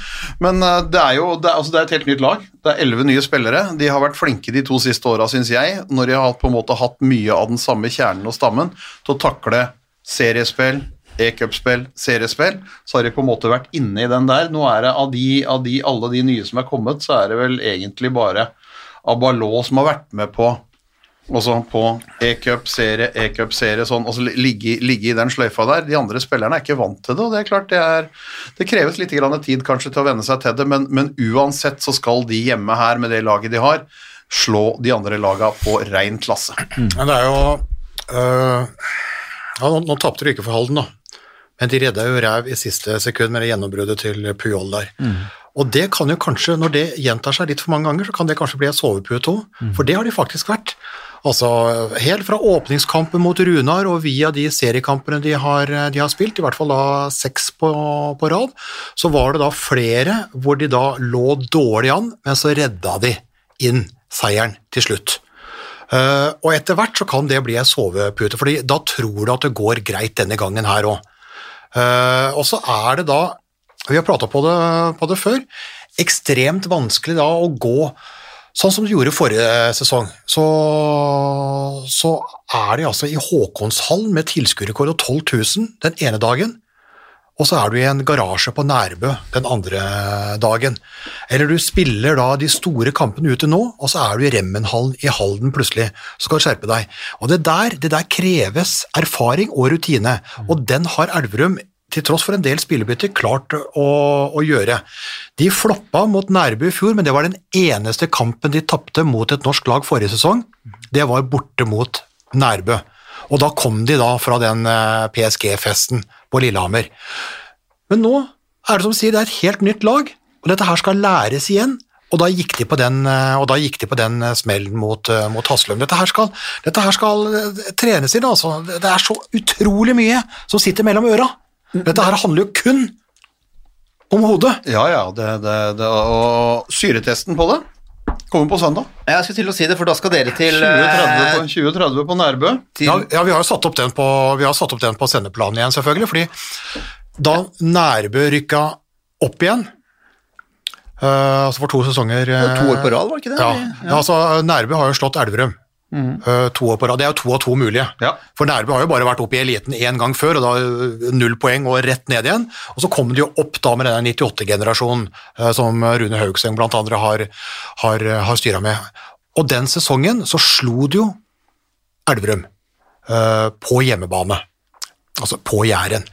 men uh, det er jo det er, altså, det er et helt nytt lag. Det er elleve nye spillere. De har vært flinke de to siste åra, syns jeg, når de har på en måte hatt mye av den samme kjernen og stammen til å takle seriespill, e-cupspill, seriespill, så har de på en måte vært inne i den der. Nå er det av, de, av de, alle de nye som er kommet, så er det vel egentlig bare Abalot som har vært med på også på e-cup, serie, e-cup, serie, sånn, og så ligge, ligge i den sløyfa der. De andre spillerne er ikke vant til det, og det er klart det er Det kreves litt grann tid kanskje til å venne seg til det, men, men uansett så skal de hjemme her med det laget de har, slå de andre laga på rein klasse. Men det er jo øh, ja, Nå, nå tapte du ikke for Halden, da. Men de redda jo ræv i siste sekund med det gjennombruddet til Puyol der. Og det kan jo kanskje, når det gjentar seg litt for mange ganger, så kan det kanskje bli et sovepute òg. For det har de faktisk vært. Altså, Helt fra åpningskampen mot Runar og via de seriekampene de har, de har spilt, i hvert fall da seks på, på rad, så var det da flere hvor de da lå dårlig an, men så redda de inn seieren til slutt. Eh, og etter hvert så kan det bli en sovepute, fordi da tror du at det går greit denne gangen her òg. og så er det da, vi har prata på, på det før, ekstremt vanskelig da å gå sånn som du gjorde forrige sesong. Så, så er de altså i Håkonshallen med tilskuerrekord og 12 000 den ene dagen. Og så er du i en garasje på Nærbø den andre dagen. Eller du spiller da de store kampene ute nå, og så er du i Remmenhallen i Halden plutselig. Så skal du skjerpe deg. Og det der, det der kreves erfaring og rutine, og den har Elverum til tross for en del spillebytter klart å, å gjøre. De floppa mot Nærbø i fjor, men det var den eneste kampen de tapte mot et norsk lag forrige sesong. Det var borte mot Nærbø. Og da kom de da fra den eh, PSG-festen på Lillehammer. Men nå er det som sier, det er et helt nytt lag, og dette her skal læres igjen. Og da gikk de på den, eh, de den eh, smellen mot, eh, mot Haslum. Dette her skal, dette her skal trenes inn, altså. Det er så utrolig mye som sitter mellom øra. Dette her handler jo kun om hodet. Ja, ja, det, det, det, og syretesten på det kommer på søndag. Jeg skulle til å si det, for da skal dere til 2030 på, 20 på Nærbø. til Ja, ja, vi har jo satt opp den på, vi har satt opp den på sendeplanen igjen, selvfølgelig, fordi da Nærbø rykka opp igjen, Uh, altså for to sesonger uh, To år på rad, var det ikke det? Ja, ja. altså Nærbø har jo slått Elverum. Eh, to år på rad. Det er jo to av to mulige. Ja. For Nærbø har jo bare vært oppe i eliten én gang før, og da eh, null poeng og rett ned igjen. Og så kom de jo opp da med denne 98-generasjonen eh, som Rune Haugseng andre har, har, har styra med. Og den sesongen så slo de jo Elverum uh, på hjemmebane. Altså på Jæren.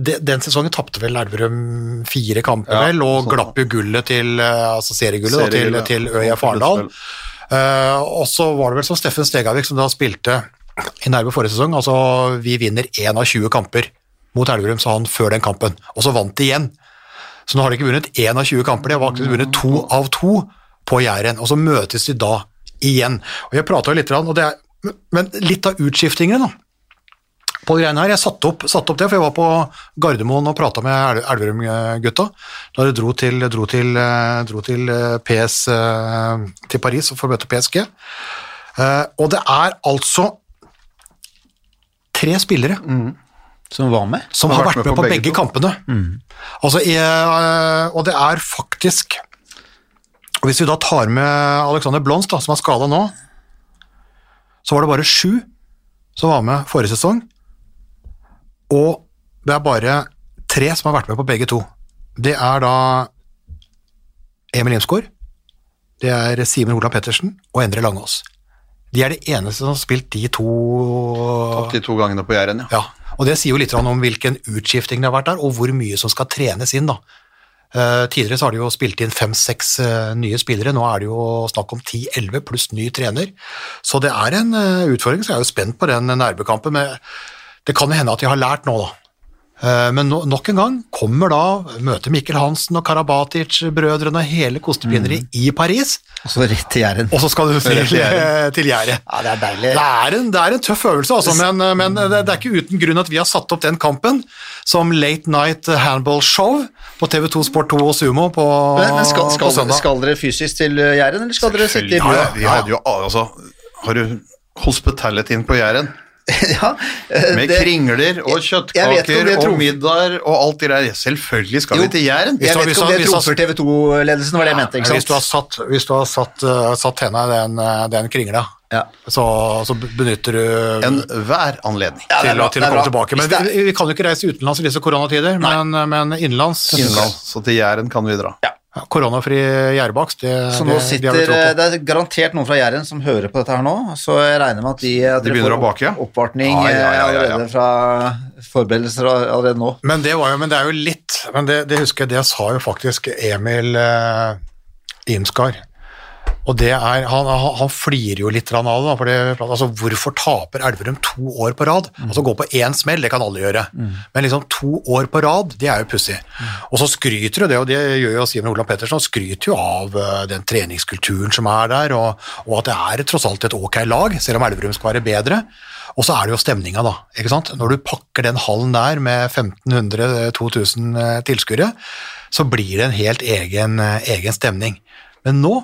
Den sesongen tapte vel Elverum fire kamper, Ja, vel, og sånn. glapp jo gullet til altså seriegullet da, til, ja. til Øya Farendal. Arendal. Og så var det vel som Steffen Stegavik som da spilte i nærme forrige sesong. Altså, vi vinner én av 20 kamper mot Elverum, sa han før den kampen. Og så vant de igjen. Så nå har de ikke vunnet én av 20 kamper, de har faktisk vunnet to av to på Jæren. Og så møtes de da igjen. Og jeg prata litt, og det er, men litt av utskiftingene, da. På de greiene her, Jeg satte opp, satt opp det, for jeg var på Gardermoen og prata med Elverum-gutta da de dro til, dro til, eh, dro til eh, PS eh, til Paris for å møte PSG. Og det er altså tre spillere Som var med? som har vært med på begge kampene. Altså, jeg, og det er faktisk Hvis vi da tar med Alexander Blomst, som er skada nå, så var det bare sju som var med forrige sesong, og det er bare tre som har vært med på begge to. Det er da Emil Imsgaard, det er Simen Olav Pettersen og Endre Langås. De er de eneste som har spilt de to De to gangene på Jæren, ja. ja, og Det sier jo litt om hvilken utskifting det har vært der, og hvor mye som skal trenes inn. da. Uh, tidligere så har de jo spilt inn fem-seks uh, nye spillere, nå er det jo snakk om ti-elleve pluss ny trener. Så det er en uh, utfordring, så jeg er jo spent på den nærbekampen. Men det kan jo hende at de har lært nå, da. Men no, nok en gang kommer da møter Mikkel Hansen og Karabatic-brødrene og hele kostepineriet mm. i Paris. Og så rett til Jæren. Og så skal du til, til Jæren. Ja, det er deilig. Det er en, det er en tøff øvelse, altså, men, men, det er ikke uten grunn at vi har satt opp den kampen som late night handball show på TV2 Sport 2 og Sumo på, men, men skal, skal, på søndag. Skal dere fysisk til Jæren, eller skal dere sitte i bua? Ja, vi hadde jo, altså, har du hospitalityen på Jæren? ja, Med det, kringler og kjøttkaker og middager og alt det der. Selvfølgelig skal jo, vi til Jæren. Jeg vet ikke om det trumfer TV 2-ledelsen, var det jeg mente. ikke sant? Hvis du har satt, hvis du har satt, uh, satt henne i den, den kringla, ja. så, så, benytter du Enhver anledning ja, til, bra, til å komme tilbake. Men vi, vi, kan jo ikke reise utenlands i disse koronatider, men, men innenlands. innenlands. Så til Jæren kan vi dra. Ja. Ja, koronafri gjærebakst. Så nå sitter, det, det er garantert noen fra Jæren som hører på dette her nå, så jeg regner med at de, at de begynner å bake, ja. oppvartning ja, ja, ja, allerede fra forberedelser allerede nå. Men det, var jo, men det er jo litt men det, det husker jeg, det sa jo faktisk Emil eh, Imskar og det er, Han, han flirer jo litt av det. For det, altså, hvorfor taper Elverum to år på rad? Mm. Altså Gå på én smell, det kan alle gjøre, mm. men liksom to år på rad, det er jo pussig. Mm. Og så skryter jo det, og det gjør jo Simen Olav Pettersen, skryter jo av uh, den treningskulturen som er der, og, og, at det er tross alt et ok lag, selv om Elverum skal være bedre. Og så er det jo stemninga, da. ikke sant? Når du pakker den hallen der med 1500-2000 eh, tilskuere, så blir det en helt egen, eh, egen stemning. Men nå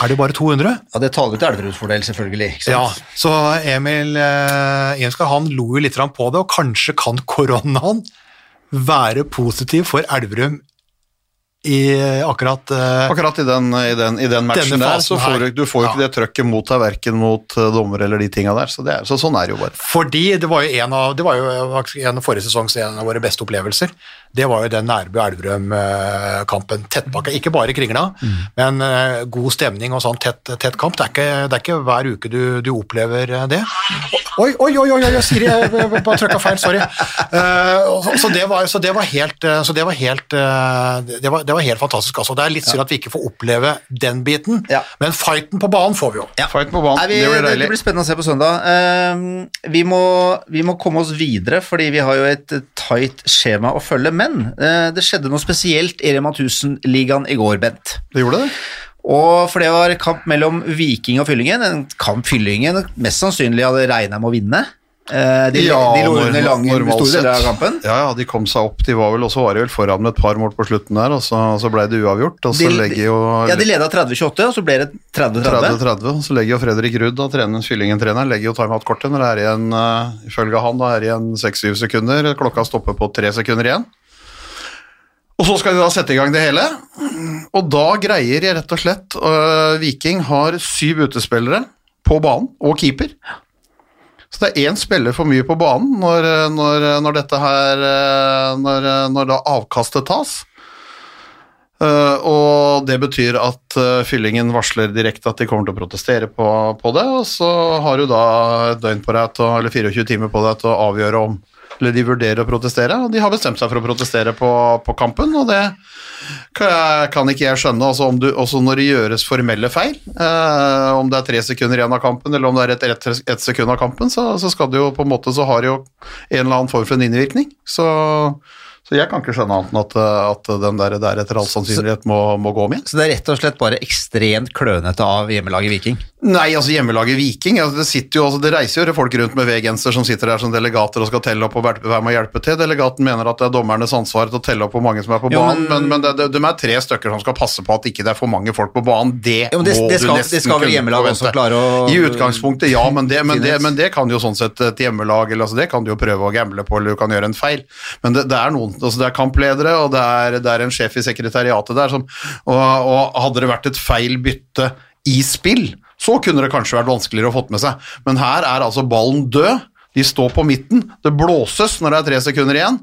er det bare 200? Ja, Det taler til Elveruds fordel, selvfølgelig. Ja, Så Emil eh, Jenskar han lo jo litt på det, og kanskje kan koronaen være positiv for Elverum i akkurat uh, Akkurat i den, i den, i den matchen der, så får du, du får jo ja. ikke det trøkket mot deg, verken mot uh, dommer eller de tinga der. Så, er, så, sånn er det jo bare. Fordi det var jo en av, det var jo en av forrige sesongs en av våre beste opplevelser. Det var jo den Nærbø-Elverum-kampen. Tettpakka, ikke bare kringla, mm. men uh, god stemning og sånn tett, tett kamp. Det er, ikke, det er, ikke, hver uke du, du opplever det. Oi, oi, oi, oi, oi Siri, jeg bare trykka feil, sorry. så, det var, så det var helt, så det var helt det var, det var helt fantastisk. Altså. Det er litt synd at vi ikke får oppleve den biten, ja. men fighten på banen får vi jo. Ja. Fighten på banen, vi, det blir deilig. Det blir spennende å se på søndag. Uh, vi, må, vi, må, komme oss videre, fordi vi har jo et tight skjema å følge. Men uh, det skjedde noe spesielt i Rema 1000-ligaen i går, Bent. Det gjorde det? Og for det var kamp mellom Viking og Fyllingen. En kamp Fyllingen mest sannsynlig hadde regna med å vinne. Eh, de, ja, de lå under lange store deler av kampen. Ja, ja, de kom seg opp. De var vel også var de vel foran med et par mål på slutten der, og så, så ble det uavgjort. Og så de, legger jo Ja, de leda 30-28, og så ble det 30-30. Så legger jo Fredrik Rudd, da, treneren, Fyllingen-treneren, legger jo timeout-kortet når det er igjen, uh, ifølge han, da er det igjen 6-7 sekunder. Klokka stopper på tre sekunder igjen. Og så skal de da sette i gang det hele, og da greier de rett og slett uh, Viking har syv utespillere på banen, og keeper. Så det er én spiller for mye på banen når, når, når dette her når, når, da avkastet tas. Uh, og det betyr at uh, fyllingen varsler direkte at de kommer til å protestere på, på det, og så har du da døgn på deg til, eller 24 timer på deg til å avgjøre om eller de vurderer å protestere, og de har bestemt seg for å protestere på, på kampen. og det kan, ikke jeg skjønne. Altså du, også når det gjøres formelle feil, eh, om det er tre sekunder igjen av kampen eller om det er ett et, et sekund av kampen, så, så, skal det jo på en måte så har det jo en eller annen form for en innvirkning. Så, så jeg kan ikke skjønne annet enn at, at den der, der etter all sannsynlighet må, må, gå om igjen. Så det er rett og slett bare ekstremt klønete av hjemmelaget Viking? Nei, altså hjemmelaget Viking, altså det, sitter jo, altså det reiser jo folk rundt med V-genser som sitter der som delegater og skal telle opp og være med å hjelpe til. Delegaten mener at det er dommernes ansvar til å telle opp hvor mange som er på Jo, banen, men- men, det, det, de er tre stykker som skal passe på at ikke det er for mange folk på banen. Det, jo, det- må det skal- du det skal vel hjemmelaget også klare å- I utgangspunktet, ja, men det, men, det, men det kan jo sånn sett et hjemmelag, eller altså det kan du jo prøve å gamble på, eller du kan gjøre en feil. Men det, er noen, altså det er kampledere, og det er, er en sjef i sekretariatet der som, og, og hadde det vært et feil bytte i spill, så kunne det kanskje vært vanskeligere å fått med seg. Men her er altså ballen død. De står på midten. Det blåses når det er tre sekunder igjen,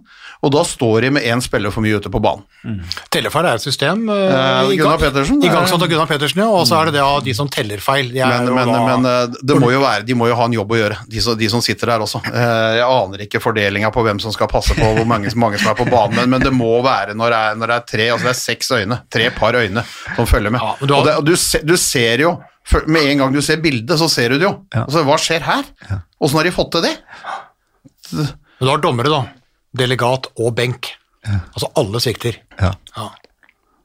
og da står de med én spiller for mye ute på banen. Tellefeil er et system. uh, Eh, i Gunnar gang- Pettersen, Igangsatt eh, av Gunnar Pettersen, ja. Og så er det det av de som teller feil. De Men, men, da- men eh, det må jo være, de må jo ha en jobb å gjøre, de som, de som sitter der også. Eh, Jeg aner ikke fordelinga på hvem som skal passe på hvor mange, mange som er på banen, men, men det må være når det er, når det er tre, altså det er seks øyne, tre par øyne som følger med. Ja, du har- Og, det, og du, se, du ser jo, med en gang du ser bildet, så ser du det jo. Ja. Altså, hva skjer her? Åssen har de fått til det? Men du har dommere, da. Delegat og benk. Altså alle svikter. Ja.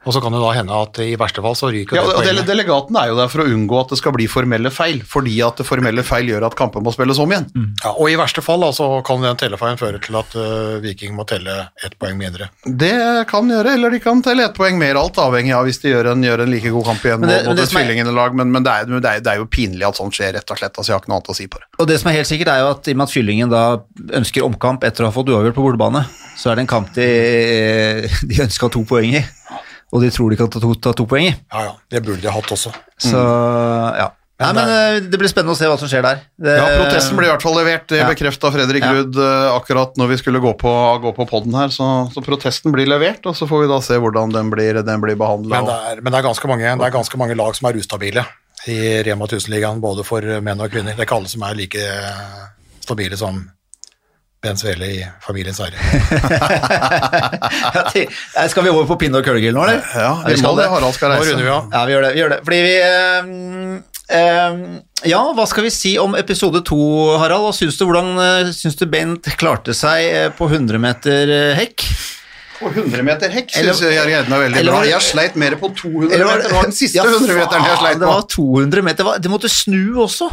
Og så kan det da hende at i verste fall så ryker Ja, det og poenget. Delegaten er jo der for å unngå at det skal bli formelle feil, fordi at det formelle feil gjør at kampen må spilles om igjen. Ja, og i verste fall da, så kan den tellefeilen føre til at uh, Viking må telle ett poeng mindre. Det kan gjøre, eller de kan telle ett poeng mer, alt avhengig av hvis de gjør en, gjør en like god kamp igjen det- mot, mot et er- lag, men, men det, er, det, er, det er jo pinlig at sånt skjer, rett og slett. Altså, jeg har ikke noe annet å si på det. Og det som er helt sikkert er jo at i og med at Fyllingen da ønsker omkamp etter å ha fått uavgjort på bortebane, så er det en kamp de, de ønsker to poeng i, og de tror de kan ta to, ta to poeng i. Ja, ja, det burde de hatt også. Så ja. Nei, Men eh, det blir spennende å se hva som skjer der. Det, Ja, Protesten ble i hvert fall levert, det Ja. bekrefta Fredrik Ja. Ruud eh, akkurat når vi skulle gå på, gå på podden her, så, så protesten blir levert, og så får vi da se hvordan den blir, den blir behandla. Men det er, men det er, ganske, mange, det er ganske mange lag som er ustabile i Rema 1000-ligaen, både for menn og kvinner. Det er ikke alle som er like stabile som Ben Svele i Familiens. Ja, Nei, Skal vi over på pinne og kølegrill nå, eller? Ja, vi vi skal må det. Harald skal Nå reise. runder vi av. Ja, vi gjør det. Vi gjør det. Fordi vi um, um, Ja, hva skal vi si om episode to, Harald? Hva syns du, hvordan eh, syns du Bent klarte seg på 100 meter hekk? På 100 meter hekk syns jeg greide meg veldig eller bra. Jeg har sleit mer på 200 Eller var meter. Det var den siste Ja, 100 meteren jeg har sleit Det var 200 meter. Det, det måtte snu også.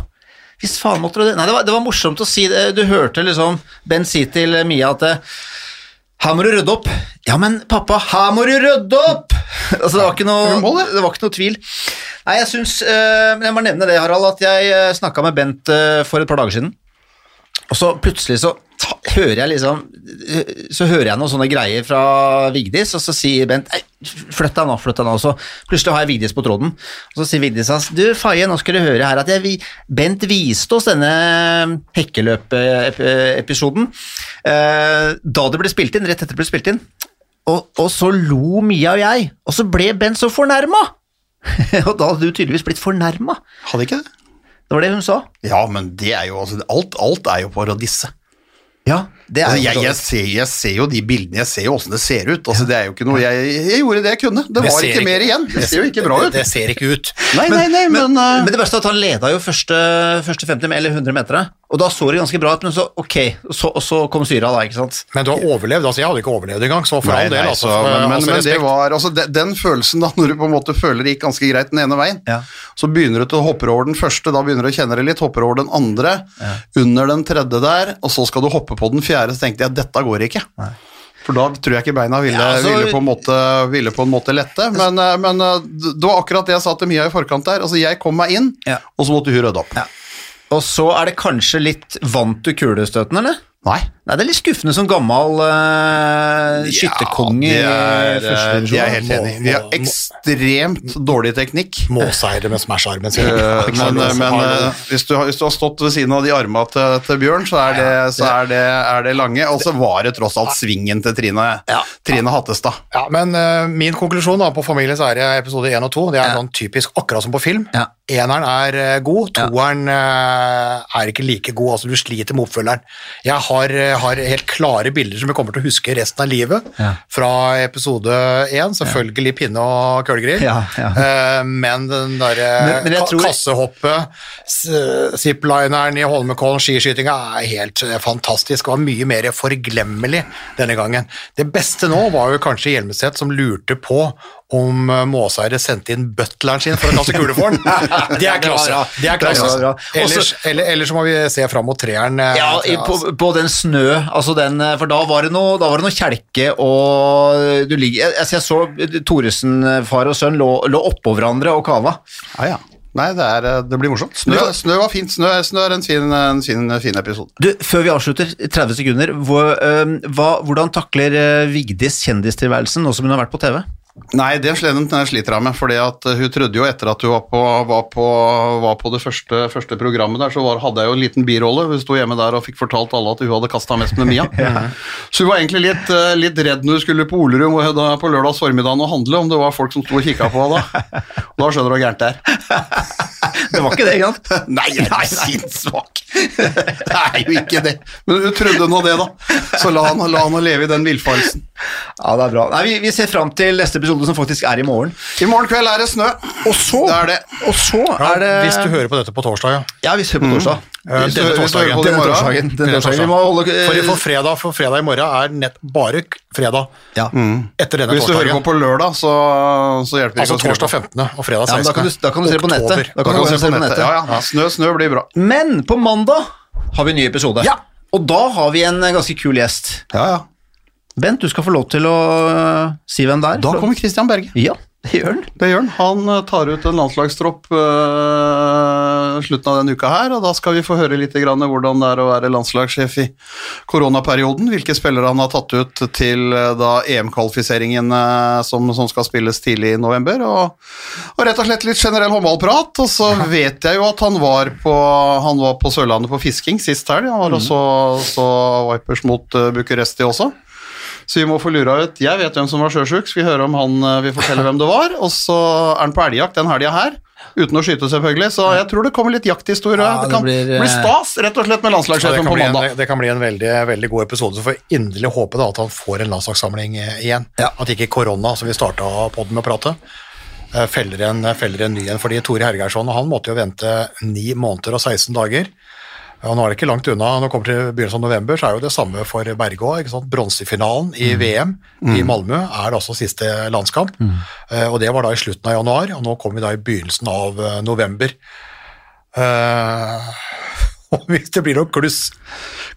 Hvis faen måtte det Nei, det var, det var morsomt å si det. Du hørte liksom Ben si til Mia at eh, her må du rydde opp. Ja, men pappa, her må du rydde opp! altså, det var ikke noe, Du det. var ikke noe tvil. Nei, jeg syns eh, Jeg må nevne det, Harald, at jeg snakka med Bent eh, for et par dager siden. Og så plutselig så hører jeg liksom Så hører jeg noen sånne greier fra Vigdis, og så sier Bent flytt deg nå, flytt deg nå. Så plutselig har jeg Vigdis på tråden, og så sier Vigdis hans du Faye, nå skal du høre her at jeg, Bent viste oss denne hekkeløpeepisoden eh, da det ble spilt inn, rett etter det ble spilt inn. Og, og så lo Mia og jeg, og så ble Bent så fornærma! og da hadde du tydeligvis blitt fornærma. Hadde ikke det? Det var det hun sa. Ja, men det er jo altså, alt, alt er jo på å disse. Ja, det er Altså, jeg, jeg, ser, jeg ser jo de bildene, jeg ser jo åssen det ser ut. Altså, det er jo ikke noe, jeg, jeg gjorde det jeg kunne. Det var ser ikke mer igjen. Det ser jo ikke bra ut. det ser ikke ut. Nei, nei, nei, men, men, uh, det verste er at han leda jo første, første 50 eller 100 meterne, og da så det ganske bra ut, men så ok, så, så kom syra da, ikke sant. Men du har overlevd. altså Jeg hadde ikke overlevd engang, så for Nei, all del. altså, så, men, men, altså, men det var altså, den, den følelsen da, når du på en måte føler det gikk ganske greit den ene veien, Ja. så begynner du til å hoppe over den første, da begynner du å kjenne det litt, hopper over den andre, under den tredje der, og så skal du hoppe på den fjerde, så tenkte jeg dette går ikke. For da tror jeg ikke beina ville, Ja, altså- ville, på, en måte, ville på en måte lette, men, eh, men eh, det var akkurat det jeg sa til Mia i forkant der, altså jeg kom meg inn, Ja. og så måtte hun rydde opp. Og så er det kanskje litt vant du kulestøten, eller? Nei. Nei, det er litt skuffende som gammel uh, skytterkonge Ja, er, i eh, første det er helt enig. Vi har ekstremt dårlig teknikk. Måseire med Smash-armen sin. Eh, men men eh, hvis, du har, hvis du har stått ved siden av de arma til, til Bjørn, så, er det, så er, det, er det lange. Og så var det tross alt svingen til Trine, Ja. Trine Hattestad. Ja, men min konklusjon da på Familiens ære episode 1 og 2, det er sånn typisk akkurat som på film. Ja. Eneren er god, toeren er ikke like god, altså du sliter med oppfølgeren. Jeg har, eh, har helt klare bilder som vi kommer til å huske resten av livet Ja. fra episode 1, selvfølgelig pinne og kølgrill, Ja, ja. Eh, men den derre jeg ka tror- kassehoppet, ziplineren i Holmenkollen, skiskytinga er helt eh, fantastisk og mye mer forglemmelig denne gangen. Det beste nå var jo kanskje Hjelmeset som lurte på om Måseide sendte inn butleren sin for å kaste kule for den. Det er klasse. Det er klasse. Ellers, eller, ellers så må vi se fram mot treeren. eh, Ja, på, på den snø, altså den, for da var det noe, da var det noe kjelke, og du ligger, jeg, altså jeg så Thoresen, far og sønn, lå, lå oppå hverandre og kava. Ja, ja. Nei, det, er, eh, det blir morsomt. Snø, snø var fint. Snø, snø er en fin, en fin, fin episode. Du, før vi avslutter, 30 sekunder, hvor, hva, hvordan takler Vigdis kjendistilværelsen nå som hun har vært på TV? Nei, det sliter jeg med, fordi at eh, hun trodde jo etter at hun var på, var på, var på det første, første programmet der, så var, hadde jeg jo en liten birolle. Hun sto hjemme der og fikk fortalt alle at hun hadde kasta mest med Mia. Så hun var egentlig litt, eh, litt redd når hun skulle på da på lørdags formiddag og handle, om det var folk som sto og kikka på henne da. Og da skjønner du hvor gærent det er. Det var ikke det engang. Nei, jeg er sinnssvak! Det er jo ikke det. Men hun trodde nå det, da. Så la han, la han leve i den villfarelsen. Ja, det er bra. Nei, vi, vi ser fram til neste episode, som faktisk er i morgen. I morgen kveld er det snø. Og så, Det er det. Og så Ja, er det Hvis du hører på dette på torsdag, ja. Ja, på torsdag. Hvis du- Denne hører torsdagen. på det Denne torsdagen. Denne torsdagen. Torsdagen. For, for, fredag, for fredag i morgen er nett bare fredag ja. etter denne Hvis du hører på på lørdag, så, så hjelper det Altså ikke å skru på. torsdag 15. og fredag 16. Ja, da kan du- da kan du se på nettet. Da Da Da kan du se på nettet. Ja, ja. Snø, snø blir bra. Men på mandag har vi en ny episode. Ja. Og da har vi en eh, ganske kul gjest. Ja, ja. Bent, du skal få lov til å øh, si hvem det er. Da kommer Christian Berge. Ja, det gjør han. Det gjør han. Han eh, tar ut en landslagstropp øh, slutten av denne uka her, og da skal vi få høre litt grann hvordan det er å være landslagssjef i koronaperioden. Hvilke spillere han har tatt ut til eh, da EM-kvalifiseringen eh, som, som skal spilles tidlig i november. Og, og rett og slett litt generell håndballprat. Og så vet jeg jo at han var på, han var på Sørlandet på fisking sist helg. Han var også så Vipers mot uh, Bucuresti også. Så vi må få lura ut Jeg vet hvem som var sjøsjuk, skal vi høre om han eh, vil fortelle hvem det var. Og så er han på elgjakt den helga her, uten å skyte, selvfølgelig. Så jeg tror det kommer litt jakthistorie. Ja, det det kan blir, bli, eh, stas, rett og slett, med landslagssjefen på mandag. en, det kan bli en veldig, veldig god episode, så får vi inderlig håpe da at han får en landslagssamling eh, igjen. Ja. At ikke korona, som vi starta podden med å prate, feller en, feller en ny en. Fordi Tore Hergeirsson han måtte jo vente ni måneder og 16 dager. Og nå er det ikke langt unna, når det kommer til begynnelsen av november, så er jo det samme for Berge òg. Bronsefinalen i VM i Malmö er det også siste landskamp. Eh, og det var da i slutten av januar, og nå kommer vi da i begynnelsen av eh, november. Og hvis det blir noe kluss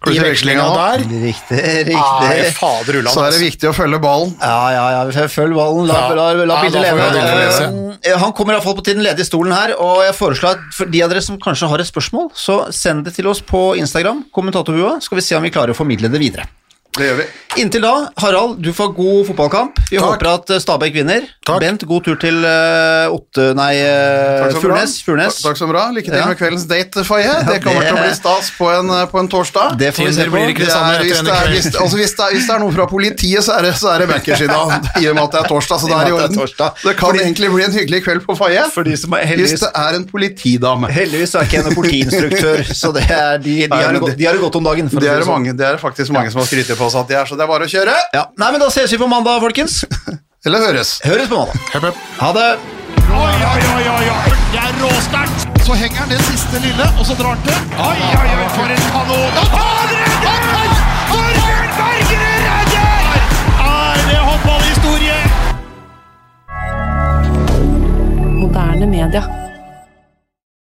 Kluss i vekslinga der Riktig, riktig. riktig. fader Uland, Så er det altså. viktig å følge ballen. Ja, ja, ja, følg ballen, la, Ja. la, la, bildet leve. Eh, Han kommer iallfall til den ledige stolen her, og jeg foreslår at for de av dere som kanskje har et spørsmål, så send det til oss på Instagram, kommentatorbua, skal vi se om vi klarer å formidle det videre. Det gjør vi. Inntil da, Harald, du får god fotballkamp. Vi Takk. håper at eh, Stabæk vinner. Takk. Bent, god tur til uh, Otte... Nei, eh. Furnes. Furnes. Takk, så bra. Lykke til Ja. med kveldens date, Faye. Ja, det kommer det- til å bli stas på en, eh, på en torsdag. Det får vi se på. det er, hvis, det er, hvis, altså hvis, det er, hvis det er noe fra politiet, så er det, så er det backers i dag, i og med at det er torsdag. Så det er i orden. Det kan Fordi- egentlig bli en hyggelig kveld på Faye de er hvis det er en politidame. Heldigvis er ikke jeg noen politiinstruktør, så det er, de, de, Nei, har de har det godt om dagen. Det er, det sånn. mange, det er faktisk mange som har skrytt på at de er, så det er bare å kjøre. Ja. Nei, men da ses vi på mandag, folkens. Eller høres. Høres på mandag. Hepp, hepp. Ha det. Oi, oi, oi, oi, oi. Det er råsterkt. Så henger han det siste lille, og så drar han til. Oi, oi, oi, for en kanon. Han redder! Torbjørn Bergerud redder! Er det håndballhistorie? Moderne media.